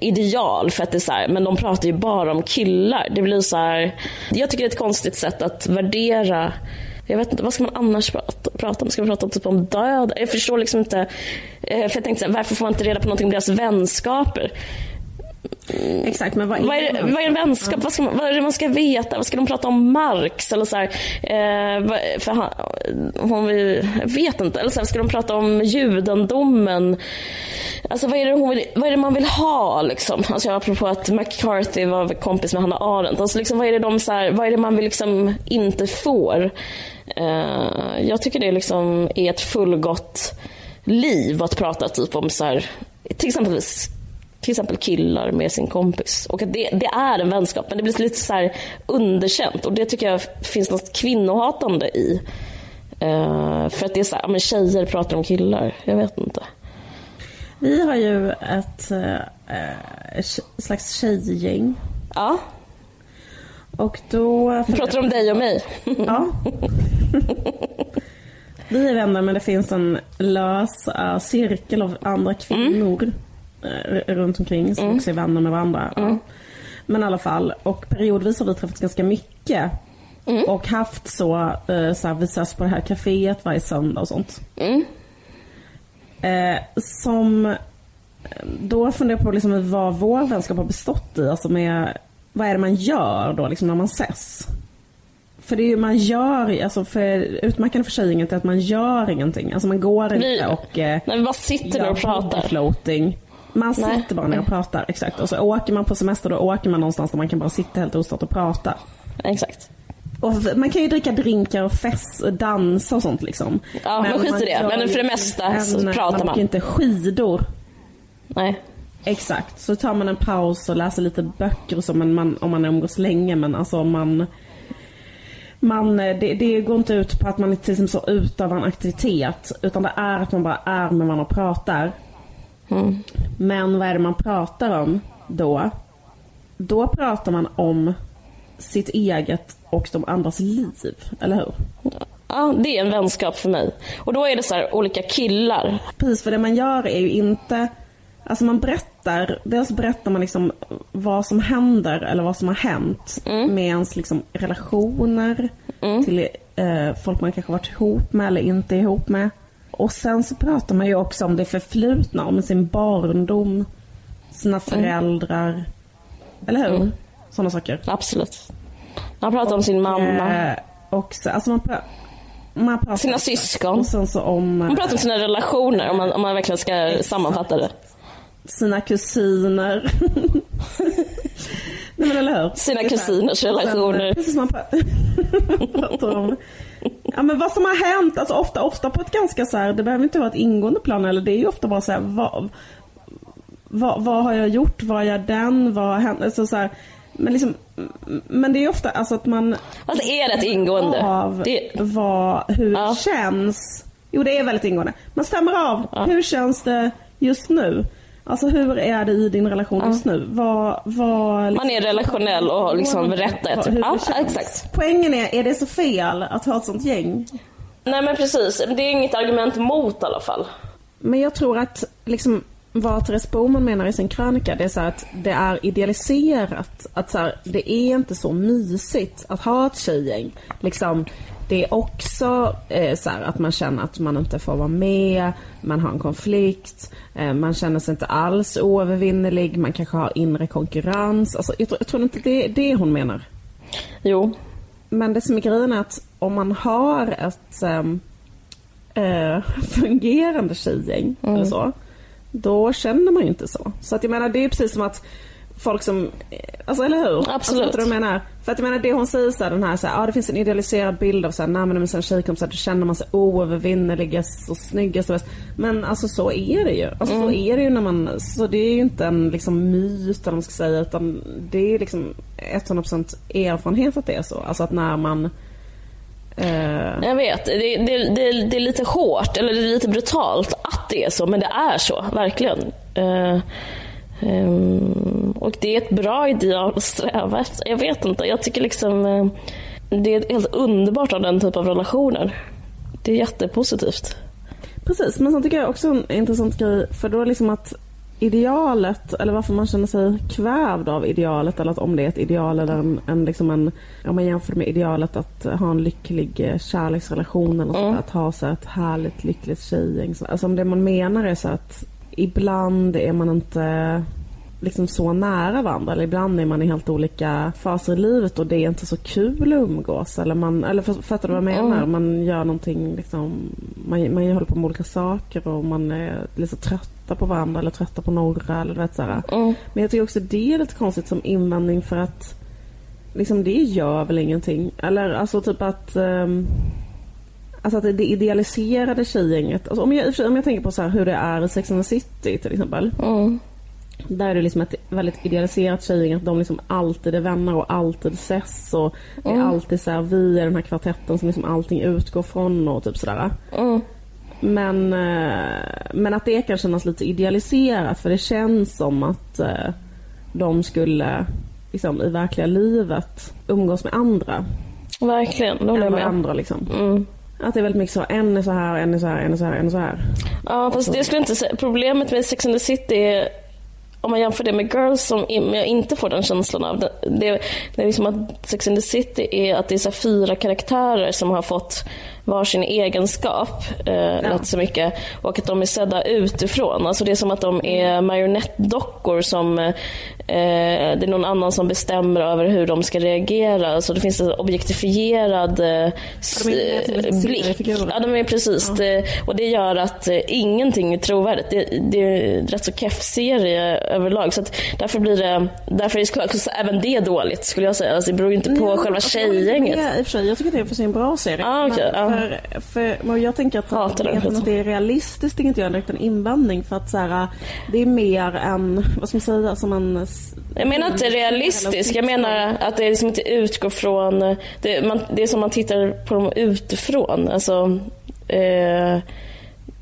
ideal för att det är så här, men de pratar ju bara om killar. Det blir så här, jag tycker det är ett konstigt sätt att värdera jag vet inte, vad ska man annars prata, prata om? Ska man prata om, typ om död? Jag förstår liksom inte. Eh, för jag tänkte så här, varför får man inte reda på någonting om deras vänskaper? Exakt, men vad är, vad är, vad är en vänskap? Vad, ska man, vad är det man ska veta? Vad ska de prata om Marx? Eller så här, eh, för han, hon vill, vet inte. Eller så här, ska de prata om judendomen? Alltså vad är det, hon vill, vad är det man vill ha liksom? Alltså apropå att McCarthy var kompis med Hanna Arendt. Alltså liksom, vad, är det de, så här, vad är det man vill liksom inte får? Eh, jag tycker det liksom är ett fullgott liv att prata typ om så här, till exempel till exempel killar med sin kompis. Och att det, det är en vänskap, men det blir lite så underkänt. Och det tycker jag finns något kvinnohatande i. Uh, för att det är så här, men tjejer pratar om killar. Jag vet inte. Vi har ju ett uh, slags tjejgäng. Ja. Och då... Pratar om dig och mig. ja. [LAUGHS] Vi är vänner men det finns en lös uh, cirkel av andra kvinnor. Mm. Eh, runt omkring som mm. också är vänner med varandra. Mm. Men i alla fall, och periodvis har vi träffats ganska mycket. Mm. Och haft så, eh, så här, vi ses på det här kaféet varje söndag och sånt. Mm. Eh, som, eh, då funderar jag på liksom vad vår vänskap har bestått i. Alltså med, vad är det man gör då liksom när man ses? För det är ju man gör, alltså för utmärkande för tjejgänget är att man gör ingenting. Alltså man går inte och... Nej, vi bara sitter och pratar. Floating. Man sitter Nej. bara ner och pratar, exakt. Och så åker man på semester, då åker man någonstans där man kan bara sitta helt ostört och prata. Exakt. Och man kan ju dricka drinkar och fest, dansa och sånt liksom. Ja, men, men skit i det. Men för det mesta så pratar man. Man inte skidor. Nej. Exakt. Så tar man en paus och läser lite böcker och så, men man, om man umgås länge. Men alltså man... man det, det går inte ut på att man liksom så utövar en aktivitet. Utan det är att man bara är med varandra och pratar. Mm. Men vad är det man pratar om då? Då pratar man om sitt eget och de andras liv, eller hur? Ja, det är en vänskap för mig. Och då är det så här, olika killar. Precis, för det man gör är ju inte... Alltså man berättar, dels berättar man liksom vad som händer eller vad som har hänt mm. med ens liksom relationer mm. till eh, folk man kanske varit ihop med eller inte ihop med. Och sen så pratar man ju också om det förflutna, om sin barndom, sina mm. föräldrar. Mm. Eller hur? Mm. Sådana saker. Absolut. Man pratar och, om sin mamma. Eh, och så, alltså man, pra man pratar sina syskon. Och sen så om, man pratar om sina relationer om man, om man verkligen ska exakt. sammanfatta det. Sina kusiner. [LAUGHS] Nej eller hur? Sina kusiners relationer. Precis, man [LAUGHS] pratar om Ja men vad som har hänt, alltså ofta, ofta på ett ganska så här, det behöver inte vara ett ingående plan eller det är ju ofta bara så här, vad, vad, vad har jag gjort, vad gör den, vad har hänt, alltså så här, men liksom, men det är ofta alltså att man... Alltså är det ett ingående? Av det... vad, hur ja. känns. Jo det är väldigt ingående. Man stämmer av, ja. hur känns det just nu? Alltså hur är det i din relation just nu? Vad, vad, liksom, Man är relationell och liksom berättar. Typ. Ja, exakt. Poängen är, är det så fel att ha ett sånt gäng? Nej men precis, det är inget argument mot i alla fall. Men jag tror att liksom vad Therese Boman menar i sin krönika det är så att det är idealiserat. Att så här, det är inte så mysigt att ha ett tjejgäng. Liksom, det är också eh, så här att man känner att man inte får vara med, man har en konflikt, eh, man känner sig inte alls oövervinnerlig, man kanske har inre konkurrens. Alltså, jag, tror, jag tror inte det är det hon menar. Jo, Men det som är grejen är att om man har ett ehm, eh, [LAUGHS] fungerande tjejgäng eller så, då känner man ju inte så. Så att jag menar det är precis som att folk som, alltså eller hur? Absolut. Alltså, fattar du vad jag menar? För att jag menar det hon säger så här, den här, så här, ah, det finns en idealiserad bild av så här, nej men med sina tjejkompisar då känner man sig oövervinnerligast och snyggast och bäst. Men alltså så är det ju. Alltså så är det ju när man, så det är ju inte en liksom myt eller man ska säga utan det är liksom 100% erfarenhet att det är så. Alltså att när man eh, jag vet. Det, det, det, det är lite hårt, eller det är lite brutalt att det är så, men det är så, verkligen. Eh, ehm, och det är ett bra ideal att sträva efter. Jag vet inte, jag tycker liksom eh, det är helt underbart av den typen av relationer. Det är jättepositivt. Precis, men sen tycker jag också en intressant grej för då är liksom att idealet, eller varför man känner sig kvävd av idealet eller att om det är ett ideal eller en, en, liksom en om man jämför med idealet att ha en lycklig eh, kärleksrelation eller Mm. så, att ha så ett härligt lyckligt tjejgäng. Så- Alltså om det man menar är så att ibland är man inte liksom så nära varandra eller ibland är man i helt olika faser i livet och det är inte så kul att umgås eller man, eller fattar du vad jag menar? Mm. Man gör någonting liksom, man, man håller på med olika saker och man är lite trötta på varandra eller trötta på några eller vet. Mm. Men jag tycker också det är lite konstigt som invändning för att liksom det gör väl ingenting. Eller alltså typ att um, Alltså att det idealiserade tjejgänget. Alltså om, jag, om jag tänker på så hur det är i Sex and the City till exempel. Mm. Där är det liksom ett väldigt idealiserat tjejgäng. Att de liksom alltid är vänner och alltid ses. Och det är Mm. alltid så här, vi är den här kvartetten som liksom allting utgår från och typ sådär. Mm. Men, eh, men att det kan kännas lite idealiserat för det känns som att eh, de skulle liksom, i verkliga livet umgås med andra. Verkligen, det håller jag med. varandra liksom. Mm. Att det är väldigt mycket så, en är så här, en är så här, en är så här, en är så här. Ja, fast det skulle jag inte säga. Problemet med Sex and the City är om man jämför det med Girls som jag inte får den känslan av. Det, det, det är liksom att Sex and the City är att det är så här fyra karaktärer som har fått varsin egenskap eh, rätt så mycket och att de är sedda utifrån. Alltså det är som att de är marionettdockor som eh, det är någon annan som bestämmer över hur de ska reagera. Så det finns en objektifierad eh, de blick. Ja, de är precis. Det, och det gör att eh, ingenting är trovärdigt. Det, det är en rätt så keff serie överlag. Så därför blir det, därför är det också, även det dåligt skulle jag säga. Alltså, det beror ju inte på Ja, själva alltså, jag tjejgänget. för sig. Jag tycker det är för sig en bra serie. Ah, okej, Men ja. För, för, jag tänker att, Hatar den, att, att det är realistiskt, är inte jag direkt en invändning. För att så här, det är mer en, vad ska man säga, som en... Jag menar inte realistiskt. Jag menar att det liksom inte utgår från... Det, man, det är som man tittar på dem utifrån. Alltså, eh,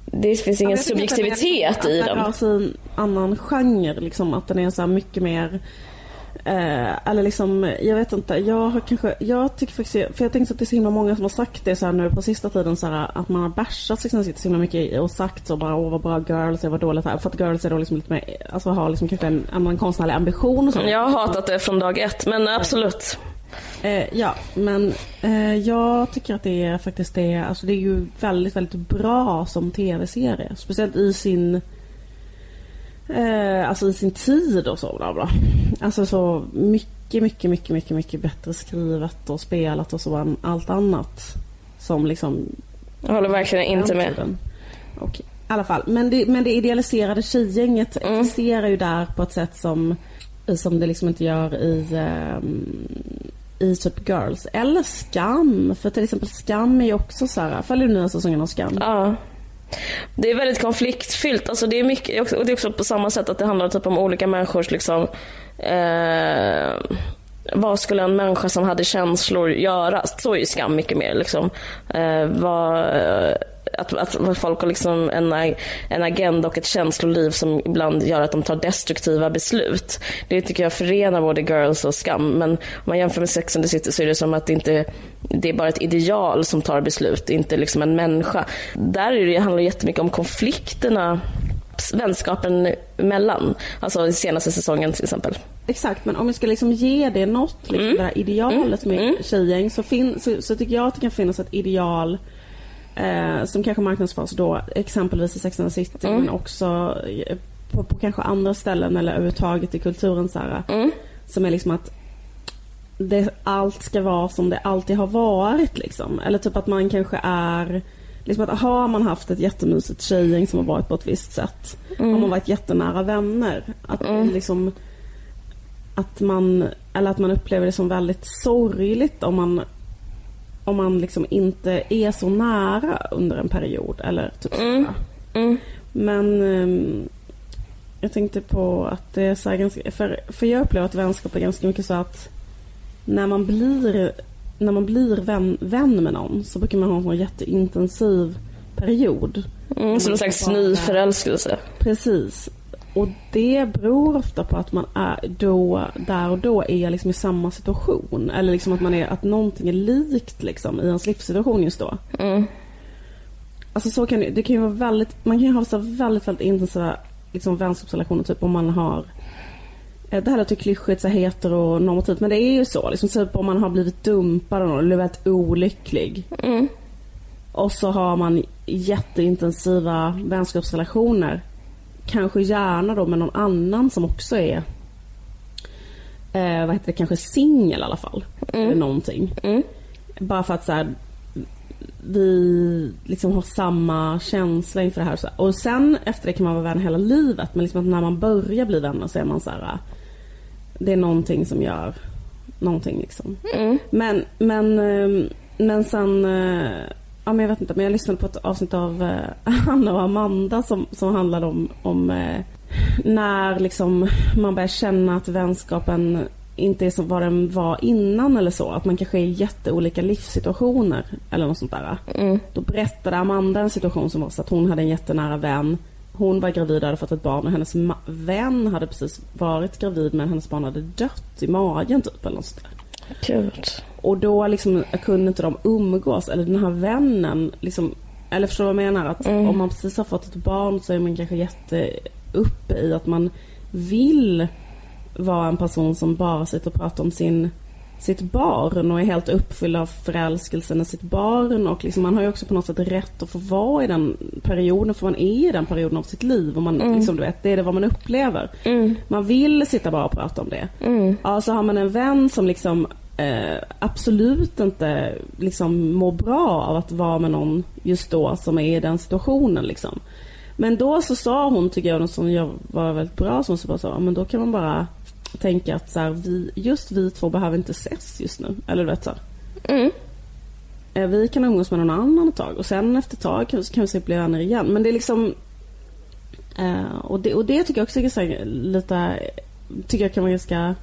det finns ingen subjektivitet i Att den dem. har sin annan genre, liksom. Att den är så mycket mer... Eh, eller liksom, jag vet inte. Jag har kanske, jag tycker faktiskt, för jag tänkte att det är så himla många som har sagt det så nu på sista tiden så här, att man har bärsat City så himla mycket och sagt så bara åh vad bra girls är, vad dåligt här. För att girls är då liksom lite mer, alltså har liksom kanske en, en konstnärlig ambition och så. Jag har hatat det från dag ett, men absolut. Eh, ja, men eh, jag tycker att det är faktiskt det, alltså det är ju väldigt, väldigt bra som tv-serie. Speciellt i sin eh, alltså i sin tid och så bla bla. Alltså så mycket, mycket, mycket, mycket, mycket bättre skrivet och spelat och så än allt annat. Som liksom Jag håller verkligen inte med. Och, I alla fall, men det, men det idealiserade tjejgänget Mm. existerar ju där på ett sätt som, som det liksom inte gör i, ehm, i typ Girls. Eller Skam, för till exempel Skam är ju också så här, följer du nya säsongen av Skam? Ja. Det är väldigt konfliktfyllt. Alltså det är mycket, och det är också på samma sätt att det handlar typ om olika människors liksom, eh, vad skulle en människa som hade känslor göra? Så är ju skam mycket mer. Liksom. Eh, vad, att, att folk har liksom en, en agenda och ett känsloliv som ibland gör att de tar destruktiva beslut. Det tycker jag förenar både Girls och Skam. Men om man jämför med Sex and the City så är det som att det inte det är bara ett ideal som tar beslut, inte liksom en människa. Där är det, handlar det jättemycket om konflikterna vänskapen mellan. Alltså senaste säsongen till exempel. Exakt, men om vi ska liksom ge det något, liksom mm. det här idealet mm. med mm. tjejgäng så, fin- så, så, tycker jag att det kan finnas ett ideal eh, som kanske marknadsförs då exempelvis i Sex and the City mm. men också eh, på, på, kanske andra ställen eller överhuvudtaget i kulturen så här, mm. Som är liksom att det, allt ska vara som det alltid har varit liksom. Eller typ att man kanske är Liksom att har man haft ett jättemysigt tjejgäng som har varit på ett visst sätt. Mm. Har man varit jättenära vänner. Att mm. liksom att man, eller att man upplever det som väldigt sorgligt om man om man liksom inte är så nära under en period eller typ mm. Mm. Men um, jag tänkte på att det är så ganska, för, för jag upplever att vänskap är ganska mycket så att när man blir när man blir vän, vän med någon så brukar man ha en sån jätteintensiv period. Mm, som en slags nyförälskelse. Precis. Och det beror ofta på att man är då, där och då är liksom i samma situation. Eller liksom att man är, att någonting är likt liksom i ens livssituation just då. Mm. Alltså så kan det, det kan ju vara väldigt, man kan ju ha så väldigt, väldigt intensiva liksom vänskapsrelationer typ om man har Eh, det här låter klyschigt, så heteronormativt, men det är ju så. Liksom, typ om man har blivit dumpad av någon, eller väldigt olycklig. Mm. Och så har man jätteintensiva vänskapsrelationer. Kanske gärna då med någon annan som också är eh, vad heter det, kanske singel i alla fall. Mm. Eller någonting. Mm. Bara för att så här, vi liksom har samma känsla inför det här. Och sen efter det kan man vara vän hela livet. Men liksom att när man börjar bli vänner så är man så här det är någonting som gör någonting liksom. Mm. Men, men, ehm, men sen, eh, ja men jag vet inte, men jag lyssnade på ett avsnitt av eh, [LAUGHS] Anna och Amanda som, som handlade om, om eh, när liksom man börjar känna att vänskapen inte är som vad den var innan eller så. Att man kanske är i jätteolika livssituationer eller något sånt där. Mm. Då berättade Amanda en situation som var så att hon hade en jättenära vän hon var gravid och hade fått ett barn och hennes vän hade precis varit gravid men hennes barn hade dött i magen typ eller något sånt Gud. Och då liksom kunde inte de umgås eller den här vännen liksom eller förstår du vad jag menar? Att mm. om man precis har fått ett barn så är man kanske jätte uppe i att man vill vara en person som bara sitter och pratar om sin sitt barn och är helt uppfylld av förälskelsen i sitt barn. Och liksom, man har ju också på något sätt rätt att få vara i den perioden, för man är i den perioden av sitt liv. Och man, mm. liksom, du vet, det är det vad man upplever. Mm. Man vill sitta bara och prata om det. Mm. Ja, så har man en vän som liksom eh, absolut inte liksom mår bra av att vara med någon just då som är i den situationen. Liksom. Men då så sa hon, tycker jag, något som var väldigt bra, som så bara sa, men då kan man bara tänka att så här, vi, just vi två behöver inte ses just nu. Eller du vet så mm. Eh, vi kan umgås med någon annan ett tag och sen efter ett tag kan, kan vi säkert bli vänner igen. Men det är liksom eh, och, det, och det tycker jag också är lite Tycker jag kan vara ganska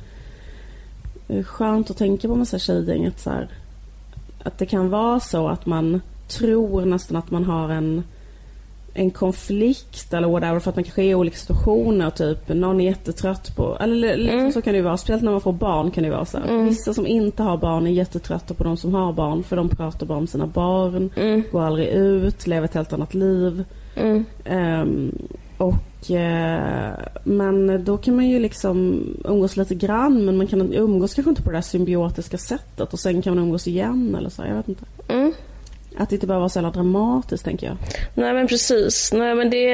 eh, skönt att tänka på med så här tjejgäng att, så här, att det kan vara så att man tror nästan att man har en en konflikt eller whatever för att man kanske är i olika situationer. Typ någon är jättetrött på, eller liksom mm. så kan det ju vara. Speciellt när man får barn kan det ju vara så. Mm. Vissa som inte har barn är jättetrötta på de som har barn för de pratar bara om sina barn, mm. går aldrig ut, lever ett helt annat liv. Um, och uh, Men då kan man ju liksom umgås lite grann men man kan umgås kanske inte på det där symbiotiska sättet och sen kan man umgås igen eller så. Jag vet inte. Att det inte behöver vara så jävla dramatiskt tänker jag. Nej men precis. Nej men det...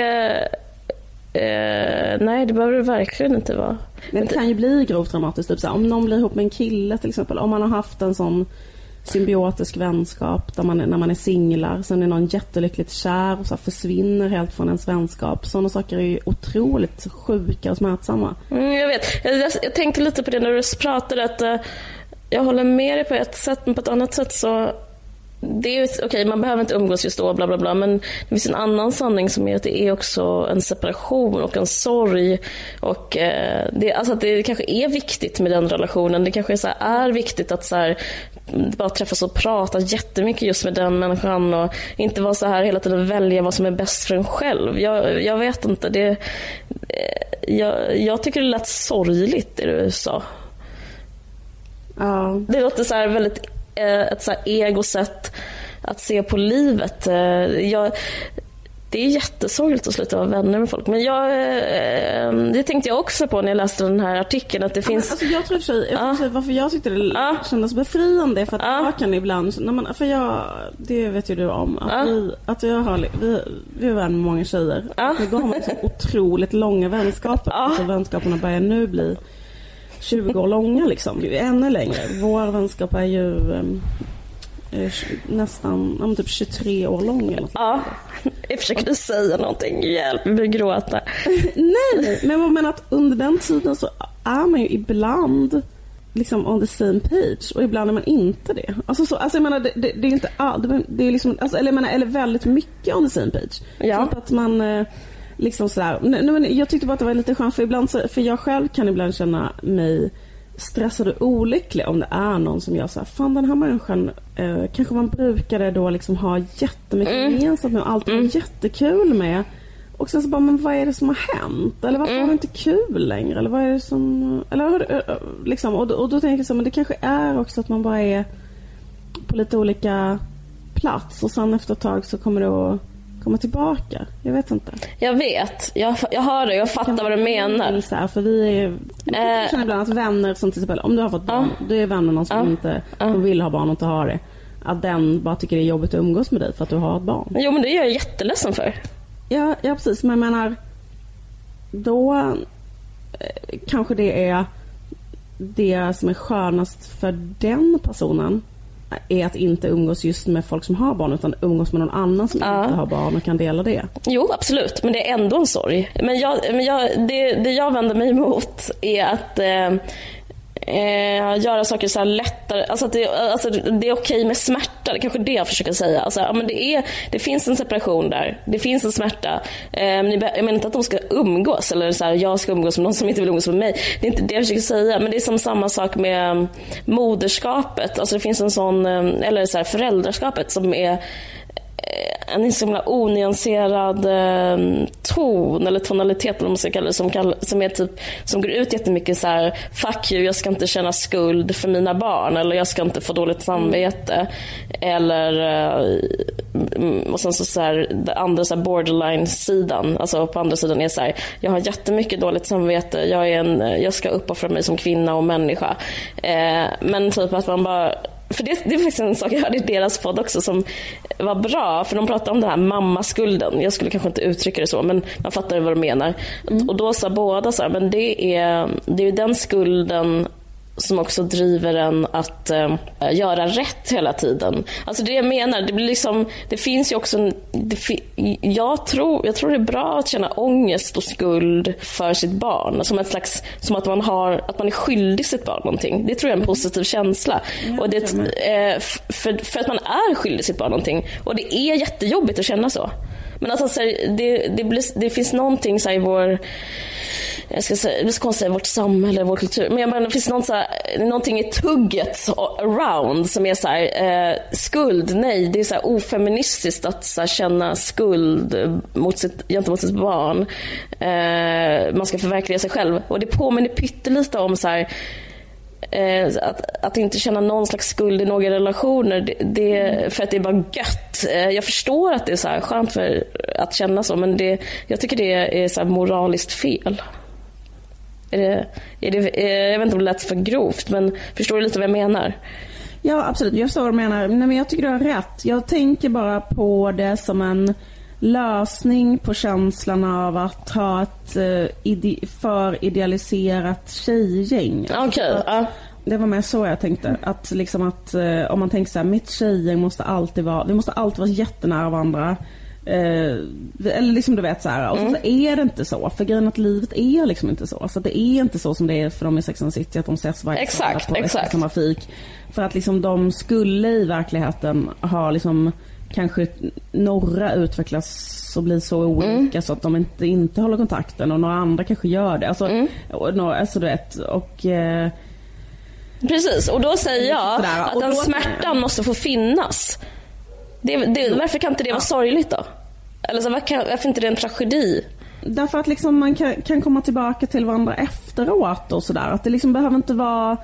Eh, nej det behöver det verkligen inte vara. Men det kan ju bli grovt dramatiskt. Typ så om någon blir ihop med en kille till exempel. Om man har haft en sån symbiotisk vänskap där man, när man är singlar. Sen är någon jättelyckligt kär och så försvinner helt från ens vänskap. Sådana saker är ju otroligt sjuka och smärtsamma. Mm, jag vet. Jag, jag, jag, tänkte lite på det när du pratade. att uh, Jag håller med dig på ett sätt men på ett annat sätt så det är okej, okay, man behöver inte umgås just då, bla bla bla, men det finns en annan sanning som är att det är också en separation och en sorg. Och eh, det, alltså att det kanske är viktigt med den relationen. Det kanske är, så här, är viktigt att så här, bara träffas och prata jättemycket just med den människan och inte vara så här hela tiden välja vad som är bäst för en själv. Jag, jag vet inte. Det, eh, jag, jag tycker det lät sorgligt det du sa. Ja. Det låter så väldigt ett så här egosätt att se på livet. Eh, jag, det är jättesorgligt att sluta vara vänner med folk. Men jag, eh, det tänkte jag också på när jag läste den här artikeln. Att det finns... alltså jag tror sig, ja. för varför jag tyckte det ja. kändes befriande för att ja. jag kan ibland, när man, för jag, det vet ju du om, att, ja. vi, att jag har, vi, vi är vänner med många tjejer. Ja. Då har man liksom otroligt långa vänskaper. Ja. Alltså vänskaperna börjar nu bli 20 år långa liksom. Ännu längre. Vår vänskap är ju um, nästan om typ 23 år lång eller Ja, [LAUGHS] jag försökte säga någonting. Hjälp, jag börjar gråta. [LAUGHS] Nej, men jag menar att under den tiden så är man ju ibland liksom on the same page och ibland är man inte det. Alltså, så, alltså jag menar det, det, det är inte allt, det är liksom, alltså, eller, menar, eller väldigt mycket on the same page. Ja. Typ att man eh, liksom sådär, nej, men jag tyckte bara att det var lite skönt för ibland så, för jag själv kan ibland känna mig stressad och olycklig om det är någon som så här, fan den här människan eh, kanske man brukade då liksom ha jättemycket mm. gemensamt med och alltid mm. jättekul med. Och sen så bara, men vad är det som har hänt? Eller varför mm. har det inte kul längre? Eller vad är det som, eller eh, eh, liksom, och, och då tänker jag så, men det kanske är också att man bara är på lite olika plats och sen efter ett tag så kommer det att komma tillbaka. Jag vet inte. Jag vet. Jag, jag hör det. Jag fattar vad du menar. Så här, för vi är, man äh, känner ibland att vänner som till exempel, om du har fått barn, uh, du är vän med någon som uh, inte uh. vill ha barn och inte har det. Att den bara tycker det är jobbigt att umgås med dig för att du har ett barn. Jo men det är jag jätteledsen för. Ja, ja precis. Men jag menar, då eh, kanske det är det som är skönast för den personen är att inte umgås just med folk som har barn utan umgås med någon annan som ja. inte har barn och kan dela det. Jo absolut, men det är ändå en sorg. Men, jag, men jag, det, det jag vänder mig [LAUGHS] emot är att eh, eh, göra saker så lättare. Alltså, att det, alltså det är okej med smärta. Det är kanske det jag försöker säga. Alltså, ja, men det, är, det finns en separation där. Det finns en smärta. Eh, jag menar inte att de ska umgås eller så här, jag ska umgås med någon som inte vill umgås med mig. Det är inte det jag försöker säga. Men det är som samma sak med mm, moderskapet. Alltså det finns en sån, mm, eller så här, föräldraskapet som är Eh, en så himla onyanserad ehm, ton eller tonalitet eller vad man ska kalla det som, som, är typ, som går ut jättemycket så här fuck you, jag ska inte känna skuld för mina barn eller jag ska inte få dåligt samvete. Eh, mm. Eller och sen så, så här, det andra så borderline-sidan, alltså på andra sidan är så här, jag har jättemycket dåligt samvete, jag, är en, jag ska uppoffra mig som kvinna och människa. Eh, men typ att man bara för det, det är faktiskt en sak jag hörde i deras podd också som var bra. För de pratade om den här mammaskulden. Jag skulle kanske inte uttrycka det så, men man fattar vad de menar. Mm. Och då sa båda så här, men det är, det är den skulden som också driver en att äh, göra rätt hela tiden. Alltså det jag menar, det, blir liksom, det finns ju också en, det, jag, tror, jag tror det är bra att känna ångest och skuld för sitt barn. Som, ett slags, som att, man har, att man är skyldig sitt barn någonting. Det tror jag är en positiv känsla. Ja, och det, äh, för, för att man är skyldig sitt barn någonting. Och det är jättejobbigt att känna så. Men alltså, det, det, blir, det finns någonting så i vår jag ska säga, det blir så konstigt säga vårt samhälle, vår kultur. Men jag menar, det finns något så här, någonting i tugget around som är så här, eh, skuld, nej, det är så här ofeministiskt att så här, känna skuld mot sitt, gentemot sitt barn. Eh, man ska förverkliga sig själv. Och det påminner pyttelite om så här, Eh, att, att inte känna någon slags skuld i några relationer, det, det, för att det är bara gött. Eh, jag förstår att det är så här skönt för att känna så, men det, jag tycker det är så moraliskt fel. Är det, är det, är, jag vet inte om det lät för grovt, men förstår du lite vad jag menar? Ja, absolut. Jag förstår vad du menar. Nej, men jag tycker du har rätt. Jag tänker bara på det som en lösning på känslan av att ha ett uh, ide för idealiserat tjejgäng. Okej. Okay. Uh. Det var mer så jag tänkte. Att liksom att uh, om man tänker så här, mitt tjejgäng måste alltid vara, vi måste alltid vara jättenära varandra. Eh, eller liksom du vet så här, och Mm. så är det inte så. För grejen att livet är liksom inte så. Så det är inte så som det är för dem i Sex and City, att de ses varje Exakt, på exakt. samma fik. För att liksom de skulle i verkligheten ha liksom kanske några utvecklas och blir så olika Mm. så att de inte, inte håller kontakten och några andra kanske gör det. Alltså, Mm. och, några- alltså du vet, och eh, Precis, och då säger jag Sådär, att den då- smärtan måste få finnas. Det, det, varför kan inte det vara sorgligt då? Eller så, varför, varför inte det är en tragedi? Därför att liksom man kan, kan komma tillbaka till varandra efteråt och sådär. Att det liksom behöver inte vara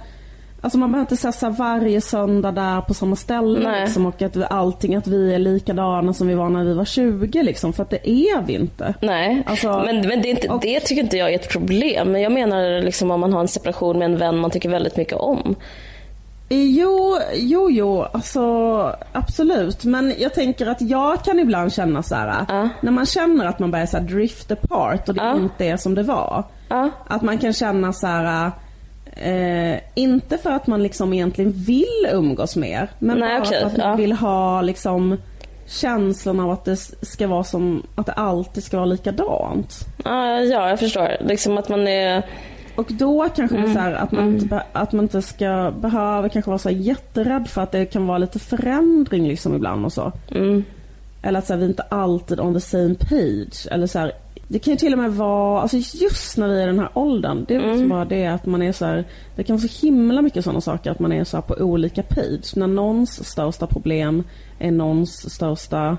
Alltså man behöver inte säga varje söndag där på samma ställe Nej. liksom, och att vi, allting, att vi är likadana som vi var när vi var 20 liksom, för att det är vi inte. Nej, Alltså, men, men det, är inte, och- det tycker inte jag är ett problem. Men jag menar liksom om man har en separation med en vän man tycker väldigt mycket om. Jo, jo, jo, alltså absolut. Men jag tänker att jag kan ibland känna så här, Ja. när man känner att man börjar så drift apart och det Ja. inte är som det var. Ja. Att man kan känna så här, eh, inte för att man liksom egentligen vill umgås mer, men Nej, bara för att man ja. vill ha liksom känslan av att det ska vara som, att det alltid ska vara likadant. Ja, ja, jag förstår. Liksom att man är... Och då kanske Mm. det är så här att, man inte, be- att man inte ska behöva kanske vara så jätterädd för att det kan vara lite förändring liksom ibland och så. Mm. Eller att så här, vi inte alltid on the same page. Eller så här, det kan ju till och med vara, alltså just när vi är i den här åldern, det är Mm. bara det att man är så här, det kan vara så himla mycket sådana saker att man är så på olika page. När någons största problem är någons största,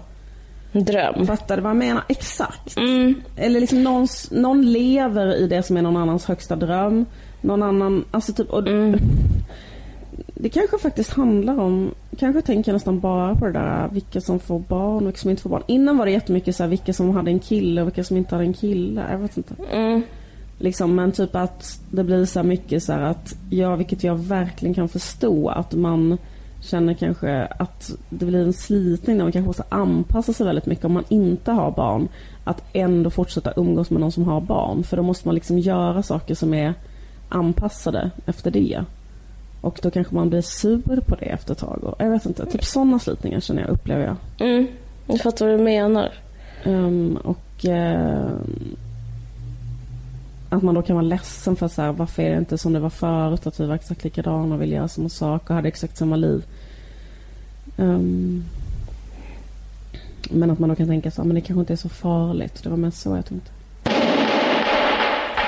Dröm. fattar du vad jag menar? Exakt. Mm. Eller liksom någons, någon lever i det som är någon annans högsta dröm. Någon annan, alltså typ, och Mm. Det kanske faktiskt handlar om, kanske tänker jag nästan bara på det där vilka som får barn och vilka som inte får barn. Innan var det jättemycket så här, vilka som hade en kille och vilka som inte hade en kille. Jag vet inte. Mm. Liksom, men typ att det blir så mycket så här att, ja vilket jag verkligen kan förstå att man känner kanske att det blir en slitning när man kanske måste anpassa sig väldigt mycket om man inte har barn. Att ändå fortsätta umgås med någon som har barn. För då måste man liksom göra saker som är anpassade efter det. Och då kanske man blir sur på det efter ett tag. Och jag vet inte, typ sådana slitningar känner jag, upplever jag. Mm. Jag fattar vad du menar. Ehm, och ehm, att man då kan vara ledsen för så här, varför är det inte som det var förut? Att vi var exakt likadana och ville göra samma sak och hade exakt samma liv. Ehm, men att man då kan tänka så här, men det kanske inte är så farligt. Det var mest så jag tänkte.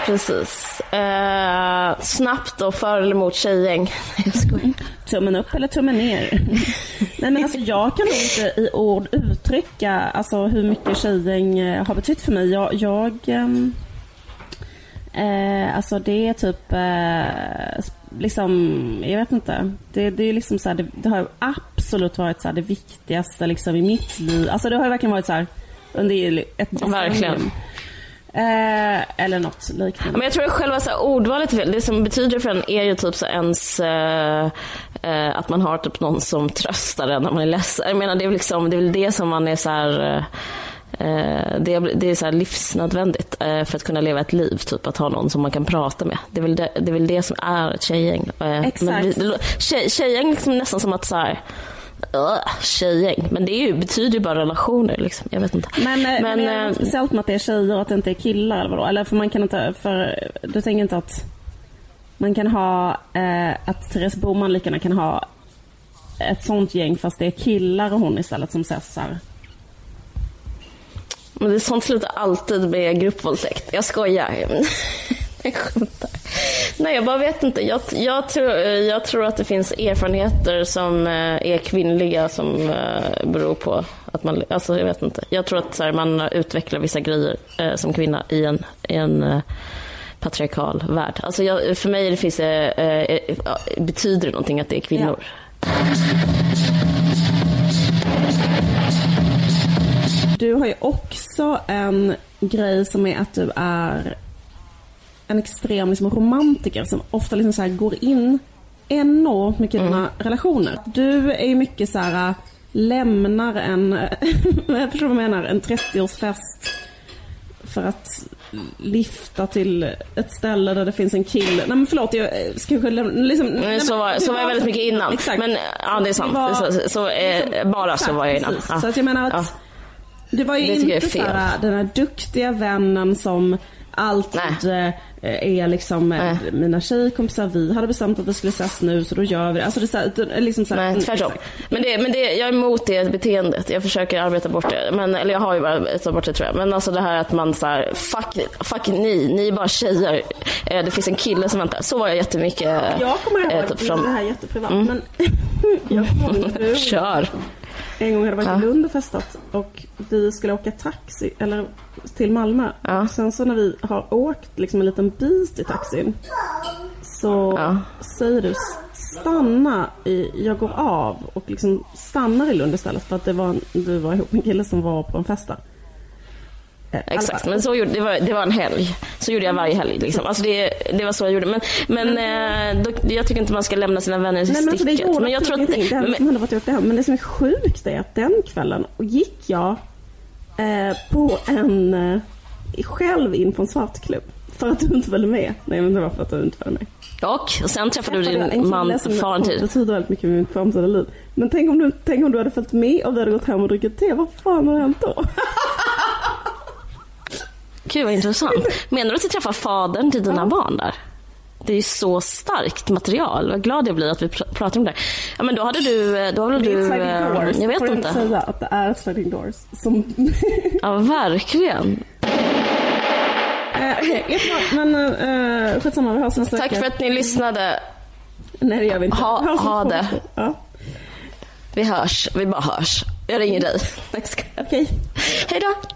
Precis. Eh, snabbt då, för eller emot tjejgäng? Jag skojar. Tummen upp eller tummen ner? Nej men alltså jag kan nog inte i ord uttrycka alltså, hur mycket tjejgäng eh, har betytt för mig. Jag, jag ehm, eh, alltså det är typ eh, liksom, jag vet inte. Det, det är liksom så här, det, det har absolut varit så här, det viktigaste liksom i mitt liv. Alltså det har verkligen varit så här under ett decennium. Verkligen. Eh, eller något liknande. Men jag tror att själva så här ordvalet är fel. Det som betyder för en är ju typ så ens eh, eh, att man har typ någon som tröstar en när man är ledsen. Jag menar det är väl liksom, det är väl det som man är så här eh, det, är, det är så här livsnödvändigt eh, för att kunna leva ett liv, typ att ha någon som man kan prata med. Det är väl det, det, är väl det som är ett tjejgäng. Eh, Exakt. Men det, det, tjej, tjejgäng liksom nästan som att så här, uh, tjejgäng. Men det är ju, betyder ju bara relationer liksom. Jag vet inte. Men, men, men är det eh, något speciellt med att det är tjejer och att det inte är killar eller vadå? Eller för man kan inte, för du tänker inte att man kan ha, eh, att Therese Boman lika gärna kan ha ett sånt gäng fast det är killar och hon istället som ses här. Men det sånt slutar alltid med gruppvåldtäkt. Jag skojar. Jag skämtar. Nej, jag bara vet inte. Jag, jag, tror, jag tror att det finns erfarenheter som eh, är kvinnliga som eh, beror på att man... Alltså, jag vet inte. Jag tror att så här, man utvecklar vissa grejer eh, som kvinna i en, i en eh, patriarkal värld. Alltså, jag, för mig det finns eh, eh, betyder det någonting att det är kvinnor. Du har ju också en grej som är att du är en extrem liksom, romantiker som ofta liksom så här går in enormt mycket i dina relationer. Du är ju mycket så här lämnar en, [LAUGHS] jag förstår vad jag menar, en 30-årsfest för att lyfta till ett ställe där det finns en kille. Nej men förlåt, jag ska kanske lämna, liksom, nej, Så var, så var jag väldigt mycket innan. Exakt. Men ja, det är sant. Var- så, så, eh, bara så Exakt, var jag innan. precis. Ja. Så att jag menar att Ja. Det var ju Det inte fel. såhär, den här duktiga vännen som alltid eh, är liksom eh, Nej. mina tjejkompisar, vi hade bestämt att vi skulle ses nu så då gör vi det. Alltså det är det liksom såhär, Nej, tvärtom. Men, det, men det, jag är emot det beteendet. Jag försöker arbeta bort det. Men, eller jag har ju bara arbetat bort det tror jag. Men alltså det här att man så här, fuck, fuck ni, ni är bara tjejer. Eh, Det finns en kille som väntar. Så var jag jättemycket. Jag kommer ihåg, det typ här från, är jätteprivat men [LAUGHS] jag kommer ihåg Kör. En gång hade varit Ja. i Lund och festat och vi skulle åka taxi eller till Malmö. Ja. Sen så när vi har åkt liksom en liten bit i taxin så Ja. säger du stanna, i, jag går av och liksom stannar i Lund istället för att det var, en- du var ihop med en kille som var på en fest där. Exakt, men så gjorde, det, var, det var en helg. Så gjorde jag varje helg. Liksom. Alltså det, det var så jag gjorde. Men, men eh, då, jag tycker inte man ska lämna sina vänner i alltså det sticket. gjorde Men jag tror att. Det hade men, som hade varit gjort det hem. Men det som är sjukt är att den kvällen gick jag eh, på en, eh, själv in på en svartklubb. För att du inte följde med. Nej men det var för att du inte följde med. och, sen träffade du en din man för kom- framtid. betyder väldigt mycket i mitt framtida liv. Men tänk om, du, tänk om du hade följt med och vi hade gått hem och druckit te. Vad fan har hänt då? [LAUGHS] Gud vad intressant. Menar du att du träffar fadern till dina barn där? Det är ju så starkt material. Vad glad jag blir att vi pr- pratar om det. Ja men då hade du, då hade du, eh, doors. jag vet Får inte. säga att det är sliding doors. Som... [LAUGHS] Ja verkligen. eh, Okej, jättebra. Men eh, skitsamma, vi hörs nästa Tack vecka. för att ni lyssnade. Nej det gör vi inte. Ha- ha det. Ja, Vi hörs, vi bara hörs. Jag ringer dig. Jag skojar. okej. Hej då.